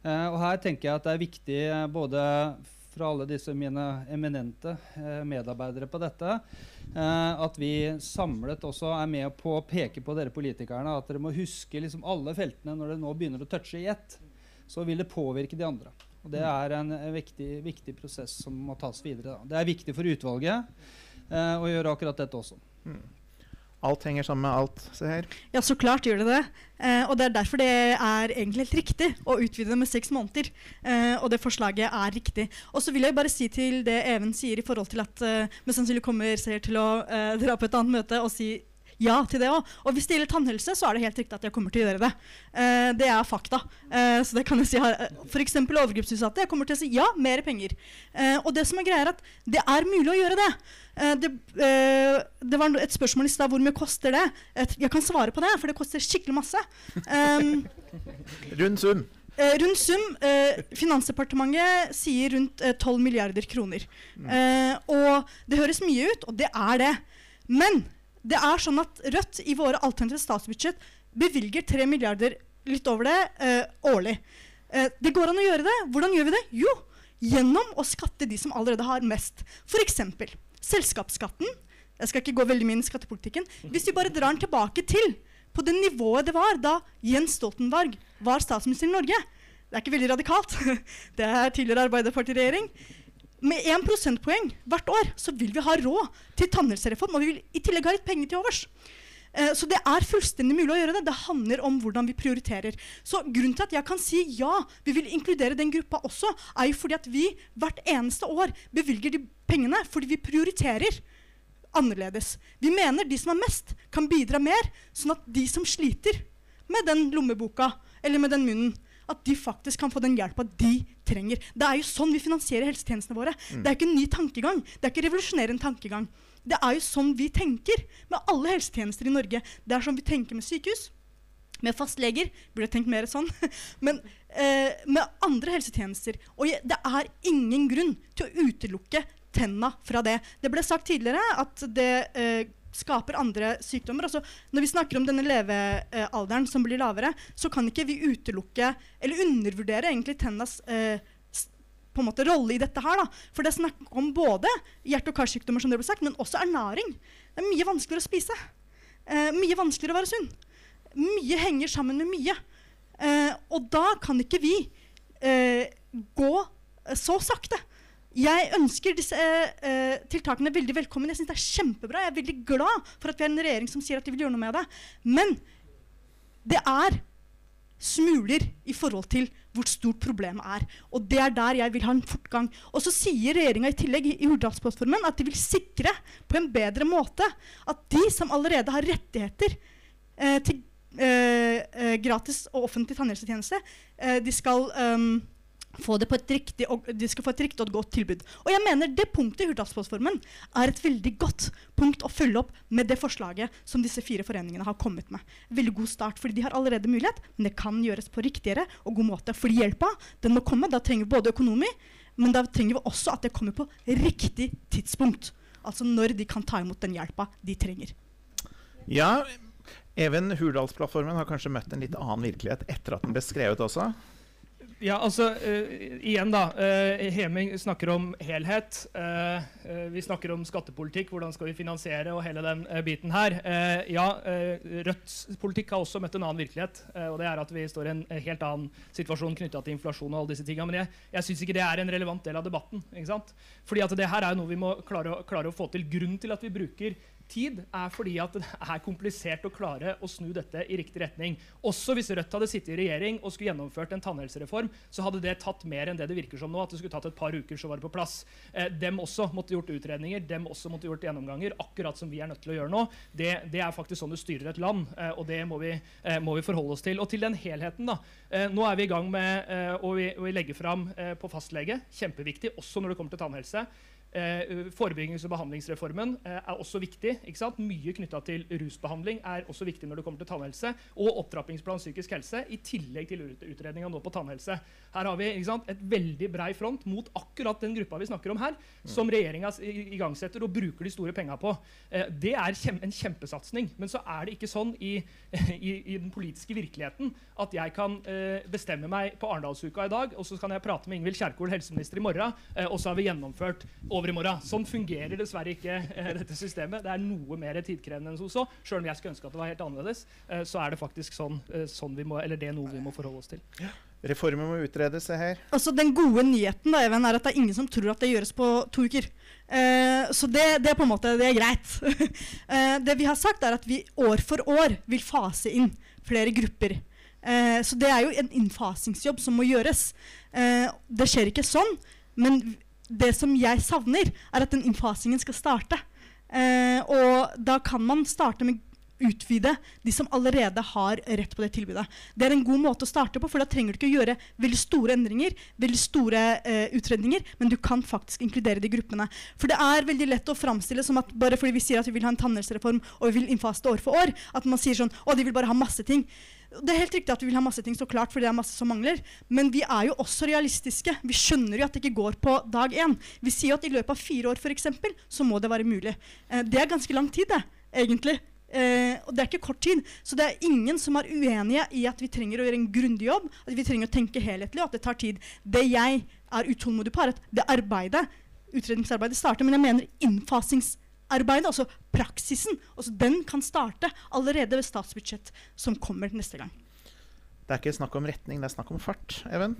og her tenker jeg at det er viktig både fra alle disse mine eminente eh, medarbeidere på dette. Eh, at vi samlet også er med på å peke på dere politikerne at dere må huske liksom alle feltene når dere nå begynner å touche i ett. Så vil det påvirke de andre. Og Det er en, en viktig, viktig, prosess som må tas videre. Da. Det er viktig for utvalget eh, å gjøre akkurat dette også. Mm. Alt henger sammen med alt. Se her. Ja, så klart gjør det det. Eh, og det er derfor det er egentlig helt riktig å utvide det med seks måneder. Eh, og det forslaget er riktig. Og så vil jeg bare si til det Even sier i forhold til at eh, mest sannsynlig kommer ser til å eh, dra på et annet møte og si ja til det òg. Og hvis det gjelder tannhelse, så er det helt riktig at jeg kommer til å gjøre det. Uh, det er fakta. Uh, så det kan jeg si. F.eks. overgrepsutsatte. Jeg kommer til å si ja, mer penger. Uh, og det som er greia er at det er mulig å gjøre det. Det, det, var et spørsmål i stad hvor mye koster det. Jeg kan svare på det, for det koster skikkelig masse. Um, Rund sum. Uh, rundt sum uh, Finansdepartementet sier rundt uh, 12 milliarder kroner. Mm. og det høres mye ut, og det er det. Men det er sånn at Rødt i våre alternative statsbudsjett bevilger 3 milliarder litt over det eh, årlig. Eh, det går an å gjøre det. Hvordan gjør vi det? Jo, gjennom å skatte de som allerede har mest. F.eks. selskapsskatten. Jeg skal ikke gå veldig mye inn i skattepolitikken. Hvis vi bare drar den tilbake til på det nivået det var da Jens Stoltenberg var statsminister i Norge. Det er ikke veldig radikalt. Det er tidligere Arbeiderparti-regjering med 1 prosentpoeng hvert år så vil vi ha råd til tannhelsereform. Og vi vil i tillegg ha litt penger til overs. Uh, så det er fullstendig mulig å gjøre det. Det handler om hvordan vi prioriterer. Så grunnen til at jeg kan si ja, vi vil inkludere den gruppa også, er jo fordi at vi hvert eneste år bevilger de pengene fordi vi prioriterer annerledes. Vi mener de som har mest, kan bidra mer, sånn at de som sliter med den lommeboka eller med den munnen, at de faktisk kan få den hjelpa de trenger. Det er jo sånn vi finansierer helsetjenestene våre. Mm. Det er ikke en ny tankegang. Det er ikke revolusjonerende tankegang. Det er jo sånn vi tenker med alle helsetjenester i Norge. Det er sånn vi tenker med sykehus. Med fastleger burde jeg tenkt mer sånn. Men eh, med andre helsetjenester. Og det er ingen grunn til å utelukke tenna fra det. Det ble sagt tidligere at det eh, skaper andre sykdommer. Altså, når vi snakker om denne levealderen som blir lavere, så kan ikke vi utelukke eller undervurdere egentlig tennas eh, på en måte rolle i dette her. Da. For det er snakk om både hjerte- og karsykdommer, som det ble sagt, men også ernæring. Det er mye vanskeligere å spise. Eh, mye vanskeligere å være sunn. Mye henger sammen med mye. Eh, og da kan ikke vi eh, gå så sakte. Jeg ønsker disse uh, tiltakene veldig velkommen. Jeg synes det er kjempebra. Jeg er veldig glad for at vi har en regjering som sier at de vil gjøre noe med det. Men det er smuler i forhold til hvor stort problemet er. Og det er der jeg vil ha en fortgang. Og så sier regjeringa i tillegg i, i Hurdalsplattformen at de vil sikre på en bedre måte at de som allerede har rettigheter uh, til uh, gratis og offentlig tannhelsetjeneste, de skal um, få det på et riktig, og de skal få et riktig og godt tilbud. Og jeg mener Det punktet i Hurdalsplattformen er et veldig godt punkt å følge opp med det forslaget som disse fire foreningene har kommet med. Veldig god start, fordi De har allerede mulighet, men det kan gjøres på riktigere og god måte. Fordi hjelpa den må komme. Da trenger vi både økonomi, men da trenger vi også at det kommer på riktig tidspunkt. Altså når de kan ta imot den hjelpa de trenger. Ja, Even, Hurdalsplattformen har kanskje møtt en litt annen virkelighet etter at den ble skrevet også? Ja, altså uh, Igjen, da. Uh, Heming snakker om helhet. Uh, vi snakker om skattepolitikk. Hvordan skal vi finansiere og hele den biten her. ja, Rødts politikk har også møtt en annen virkelighet. og det er at vi står i en helt annen situasjon knytta til inflasjon og alle disse tingene. Men jeg, jeg syns ikke det er en relevant del av debatten. ikke sant? Fordi at det her er noe vi må klare å, klare å få til. Grunnen til at vi bruker tid, er fordi at det er komplisert å klare å snu dette i riktig retning. Også hvis Rødt hadde sittet i regjering og skulle gjennomført en tannhelsereform, så hadde det tatt mer enn det det virker som nå. at det skulle tatt et par uker, så var det på plass. Eh, dem også måtte gjort utredninger, dem også måtte gjort gjennomganger, akkurat som vi er nødt til å gjøre nå. Det, det er faktisk sånn du styrer et land, eh, og det må vi, eh, må vi, forholde oss til. Og til den helheten, da. Eh, nå er vi i gang med eh, å, legge fram eh, på fastlege. Kjempeviktig, også når det kommer til tannhelse. Eh, forebyggings- og behandlingsreformen eh, er også viktig. ikke sant? Mye knytta til rusbehandling er også viktig når det kommer til tannhelse. Og opptrappingsplan psykisk helse, i tillegg til ut utredninga nå på tannhelse. Her har vi ikke sant, et veldig brei front mot akkurat den gruppa vi snakker om her, som regjeringa igangsetter og bruker de store penga på. Eh, det er kjem en kjempesatsing. Men så er det ikke sånn i, i, i den politiske virkeligheten at jeg kan eh, bestemme meg på Arendalsuka i dag, og så kan jeg prate med Ingvild Kjerkol, helseminister, i morgen, eh, og så har vi gjennomført over i morgen. Sånn fungerer dessverre ikke eh, dette systemet. Det er noe mer tidkrevende enn så. Selv om jeg skulle ønske at det var helt annerledes, eh, så er det faktisk sånn, eh, sånn vi må, eller det er noe vi må forholde oss til. Reformer må utredes, se her. Altså, den gode nyheten da, Even, er at det er ingen som tror at det gjøres på to uker. Eh, så det, det, er på en måte det er greit. eh, det vi har sagt, er at vi år for år vil fase inn flere grupper. Eh, så det er jo en innfasingsjobb som må gjøres. Eh, det skjer ikke sånn, men det som jeg savner, er at den innfasingen skal starte. Eh, og da kan man starte med utvide de som allerede har rett på det tilbudet. Det er en god måte å starte på, for da trenger du ikke gjøre veldig store endringer, veldig store eh, utredninger, men du kan faktisk inkludere de gruppene. For det er veldig lett å framstille som at bare fordi vi sier at vi vil ha en tannhelsereform og vi vil innfase det år for år, at man sier sånn å, de vil bare ha masse ting. Det er helt riktig at vi vil ha masse ting, så klart, fordi det er masse som mangler. Men vi er jo også realistiske. Vi skjønner jo at det ikke går på dag én. Vi sier jo at i løpet av fire år for eksempel, så må det være mulig. Eh, det er ganske lang tid, det, egentlig. Eh, og det er ikke kort tid. Så det er ingen som er uenige i at vi trenger å gjøre en grundig jobb, at vi trenger å tenke helhetlig, og at det tar tid. Det jeg er utålmodig på, er at det arbeidet, utredningsarbeidet starter, men jeg mener innfasingsarbeidet, altså praksisen, også den kan starte allerede ved statsbudsjett som kommer neste gang. Det er ikke snakk om retning, det er snakk om fart. Even?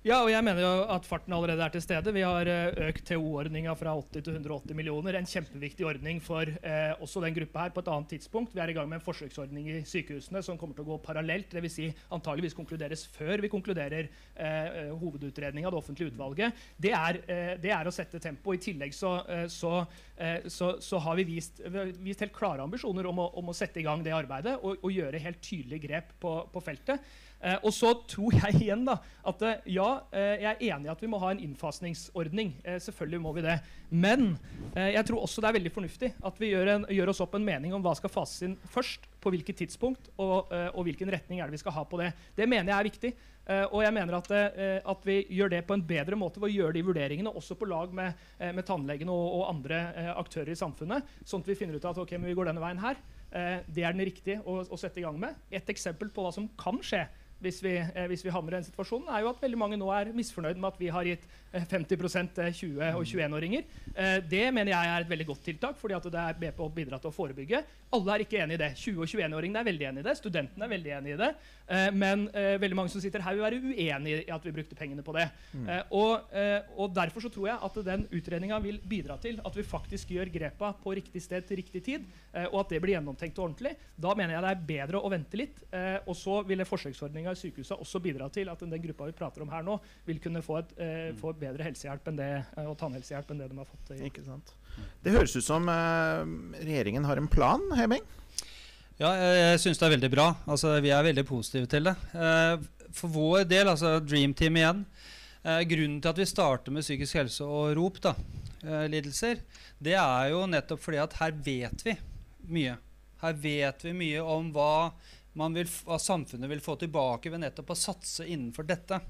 Ja, og jeg mener jo at farten allerede er til stede. Vi har uh, økt TO-ordninga fra 80 til 180 millioner. En kjempeviktig ordning for eh, også den gruppa her på et annet tidspunkt. Vi er i gang med en forsøksordning i sykehusene som kommer til å gå parallelt. Dvs. Si antageligvis konkluderes før vi konkluderer eh, hovedutredninga av det offentlige utvalget. Det er, det er, å sette tempo. I tillegg så, så, så, så har vi vist, vi har vist, helt klare ambisjoner om å, om å, sette i gang det arbeidet og, og gjøre helt tydelige grep på, på feltet. Eh, og så tror jeg igjen da, at eh, ja, eh, jeg er enig i at vi må ha en innfasningsordning. Eh, selvfølgelig må vi det. Men eh, jeg tror også det er veldig fornuftig at vi gjør, en, gjør, oss opp en mening om hva skal fases inn først, på hvilket tidspunkt, og, eh, og, hvilken retning er det vi skal ha på det. Det mener jeg er viktig. og jeg mener at, at, vi gjør det på en bedre måte ved å gjøre de vurderingene også på lag med, med tannlegene og, og, andre aktører i samfunnet, sånn at vi finner ut at ok, men vi går denne veien her. det er den riktige å, å sette i gang med. Et eksempel på hva som kan skje, hvis vi, eh, hvis vi, havner i den situasjonen, er jo at veldig mange nå er misfornøyd med at vi har gitt 50 eh, 20- eh, og 21-åringer. Eh, det mener jeg er et veldig godt tiltak, fordi det er med på å bidra til å forebygge. Alle er ikke enig i det. 20- og 21-åringene er veldig enig i det. Studentene er veldig enig i det. Men veldig mange som sitter her, vil være uenig i at vi brukte pengene på det. Mm. Og, og, Derfor så tror jeg at den utredninga vil bidra til at vi faktisk gjør grepa på riktig sted til riktig tid, og at det blir gjennomtenkt og ordentlig. Da mener jeg det er bedre å vente litt. Og så ville forsøksordninga i sykehuset også bidra til at den gruppa vi prater om her nå, vil kunne få et, få et bedre helsehjelp enn det, eh, og tannhelsehjelp enn det de har fått. I. Ikke sant. Det høres ut som uh, regjeringen har en plan, Heming? Ja, jeg, jeg syns det er veldig bra. Altså, vi er veldig positive til det. Uh, for vår del, altså Dream Team igjen Grunnen til at vi starter med psykisk helse og ROP, da, lidelser, det er jo nettopp fordi at her vet vi mye. Her vet vi mye om hva, vil, hva samfunnet vil få tilbake ved nettopp å satse innenfor dette.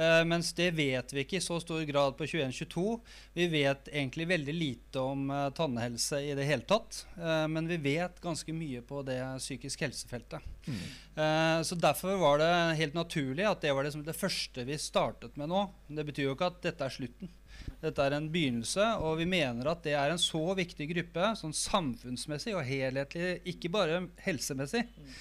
Uh, mens det vet vi ikke i så stor grad på 21-22. Vi vet egentlig veldig lite om uh, tannhelse i det hele tatt. Uh, men vi vet ganske mye på det psykisk helsefeltet. Mm. så derfor var det helt naturlig at det var det, det første vi startet med nå. Det betyr jo ikke at dette er slutten. Dette er en begynnelse, og vi mener at det er en så viktig gruppe, sånn samfunnsmessig og helhetlig, ikke bare helsemessig. Mm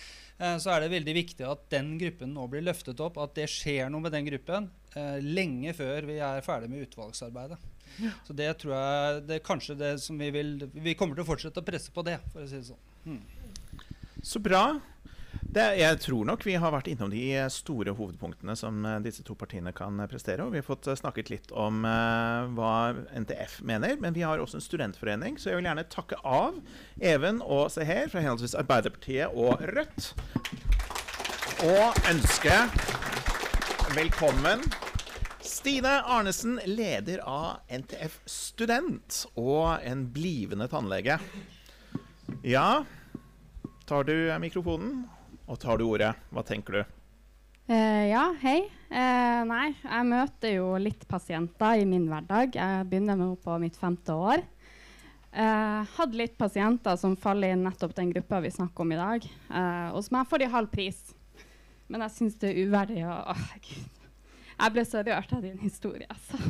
så er det veldig viktig at den gruppen nå blir løftet opp, at det skjer noe med den gruppen eh, lenge før vi er ferdig med utvalgsarbeidet. Ja. Så det tror jeg det er kanskje det som vi vil Vi kommer til å fortsette å presse på det, for å si det sånn. Mm. Så bra. Det, jeg tror nok vi har vært innom de store hovedpunktene som uh, disse to partiene kan uh, prestere. Og vi har fått uh, snakket litt om hva NTF mener. Men vi har også en studentforening, så jeg vil gjerne takke av Even og Seher fra henholdsvis Arbeiderpartiet og Rødt. Og ønske velkommen Stine Arnesen, leder av NTF Student og en blivende tannlege. Ja, tar du mikrofonen og tar du ordet? Hva tenker du? Uh, ja, hei. Uh, nei, jeg møter jo litt pasienter i min hverdag. Jeg begynner nå på mitt femte år. Uh, hadde litt pasienter som faller i nettopp den gruppa vi snakker om i dag. Uh, og som jeg får i halv pris. Men jeg syns det er uverdig å Åh, gud. Jeg ble så rørt av din historie, altså.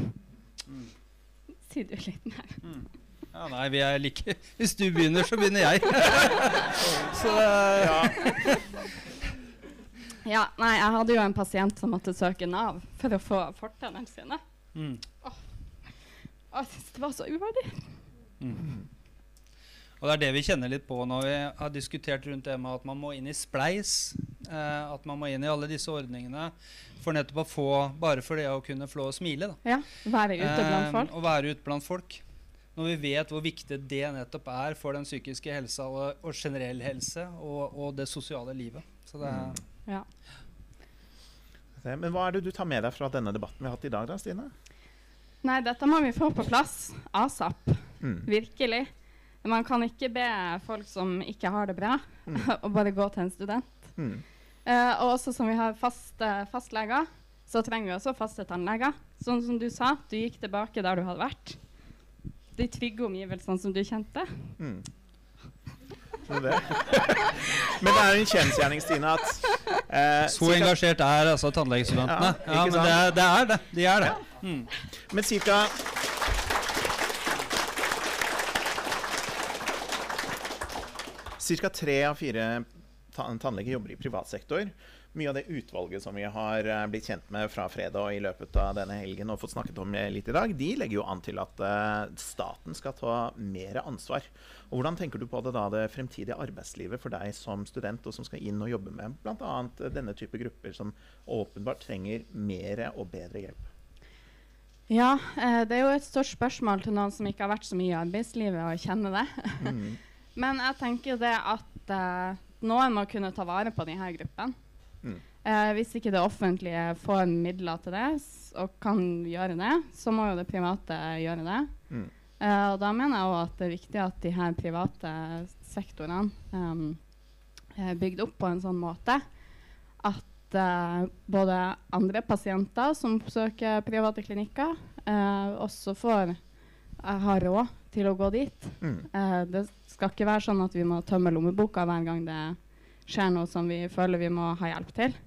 Si du litt mer. Ja, nei, vi er like Hvis du begynner, så begynner jeg. så eh, Ja, nei, jeg hadde jo en pasient som måtte søke Nav for å få fortennene sine. mm. Åh. jeg syns det var så uverdig. Og det er det vi kjenner litt på når vi har diskutert rundt det med at man må inn i spleis. Eh, at man må inn i alle disse ordningene for nettopp å få Bare for det å kunne få og smile. Da. Ja, Være ute blant Eh, folk. Å være ute blant folk. Når vi vet hvor viktig det nettopp er for den psykiske helsa og, og generell helse og, og det sosiale livet. Så det er, Ja. Men hva er det du tar med deg fra denne debatten vi har hatt i dag, da, Stine? Nei, dette må vi få på plass asap. Mm. Virkelig. Man kan ikke be folk som ikke har det bra, Mm. å bare gå til en student. Mm. Uh, og også som vi har faste fastleger, så trenger vi også faste tannleger. Sånn som du sa, du gikk tilbake der du hadde vært. De trygge omgivelsene som du kjente. Mm. Det. Men det er en kjensgjerning, Stine, at eh, så engasjert er altså tannlegestudentene. Ja, Ja, men det er, det er det. De er det. Mm. Men cirka Cirka tre av fire ta tannleger jobber i privat sektor. Mye av det utvalget som vi har eh, blitt kjent med fra fredag i løpet av denne helgen og fått snakket om eh, litt i dag, de legger jo an til at eh, staten skal ta mer ansvar. Og Hvordan tenker du på det da, det fremtidige arbeidslivet for deg som student, og som skal inn og jobbe med bl.a. denne type grupper som åpenbart trenger mer og bedre hjelp? Ja, det er jo et stort spørsmål til noen som ikke har vært så mye i arbeidslivet og kjenner det. Mm. Men jeg tenker det at noen må kunne ta vare på denne gruppen. Mm. Eh, hvis ikke det offentlige får midler til det og kan gjøre det, så må jo det private gjøre det. Mm. Eh, og da mener jeg at det er viktig at de her private sektorene um, er bygd opp på en sånn måte at uh, både andre pasienter som oppsøker private klinikker, uh, også får uh, ha råd til å gå dit. Mm. Eh, det skal ikke være sånn at vi må tømme lommeboka hver gang det skjer noe som vi føler vi må ha hjelp til.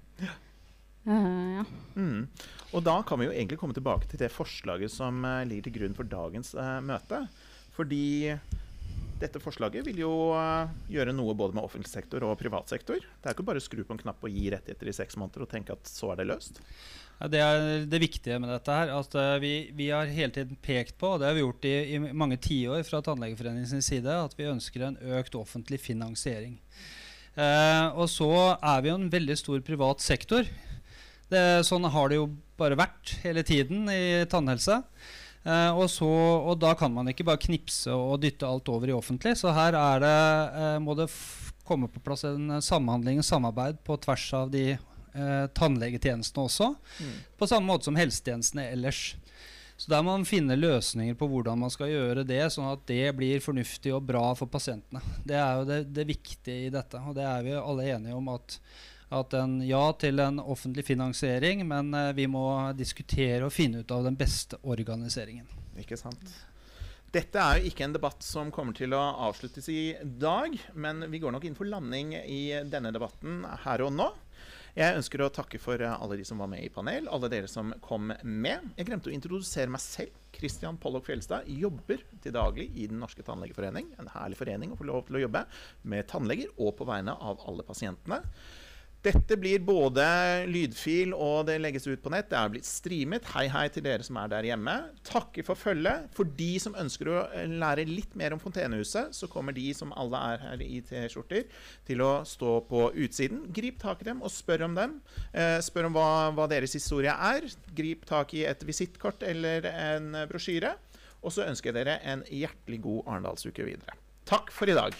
Uh, ja. Mm. Og da kan vi jo egentlig komme tilbake til det forslaget som uh, ligger til grunn for dagens møte. Fordi dette forslaget vil jo gjøre noe både med offentlig sektor og privat sektor. Det er ikke bare å skru på en knapp og gi rettigheter i seks måneder og tenke at så er det løst. Det er det viktige med dette her. At eh, vi, vi har hele tiden pekt på, og det har vi gjort i, i mange tiår fra Tannlegeforeningens side, at vi ønsker en økt offentlig finansiering. Eh, og så er vi jo en veldig stor privat sektor. Det, sånn har det jo bare vært hele tiden i tannhelse. Eh, og, så, og da kan man ikke bare knipse og dytte alt over i offentlig. Så her er det, eh, må det komme på plass en samhandling og samarbeid på tvers av de eh, tannlegetjenestene også. Mm. På samme måte som helsetjenestene ellers. Så der må man finne løsninger på hvordan man skal gjøre det, sånn at det blir fornuftig og bra for pasientene. Det er jo det, det viktige i dette. Og det er vi alle enige om at, at en ja til en offentlig finansiering, men eh, vi må diskutere og finne ut av den beste organiseringen. Ikke sant? Dette er jo ikke en debatt som kommer til å avsluttes i dag, men vi går nok inn for landing i denne debatten her og nå. Jeg ønsker å takke for eh, alle de som var med i panel, alle dere som kom med. Jeg glemte å introdusere meg selv. Christian Pollock Fjelstad jobber til daglig i Den norske tannlegeforening. En herlig forening å få lov til å jobbe med tannleger og på vegne av alle pasientene. Dette blir både lydfil og det legges ut på nett. Det er blitt streamet. Hei, hei til dere som er der hjemme. Takker for følget. For de som ønsker å eh, lære litt mer om Fontenehuset, så kommer de som alle er her i T-skjorter, til å stå på utsiden. Grip tak i dem og spør om dem. Eh, spør om hva, hva deres historie er. Grip tak i et visittkort eller en brosjyre. Og så ønsker jeg dere en hjertelig god Arendalsuke videre. Takk for i dag.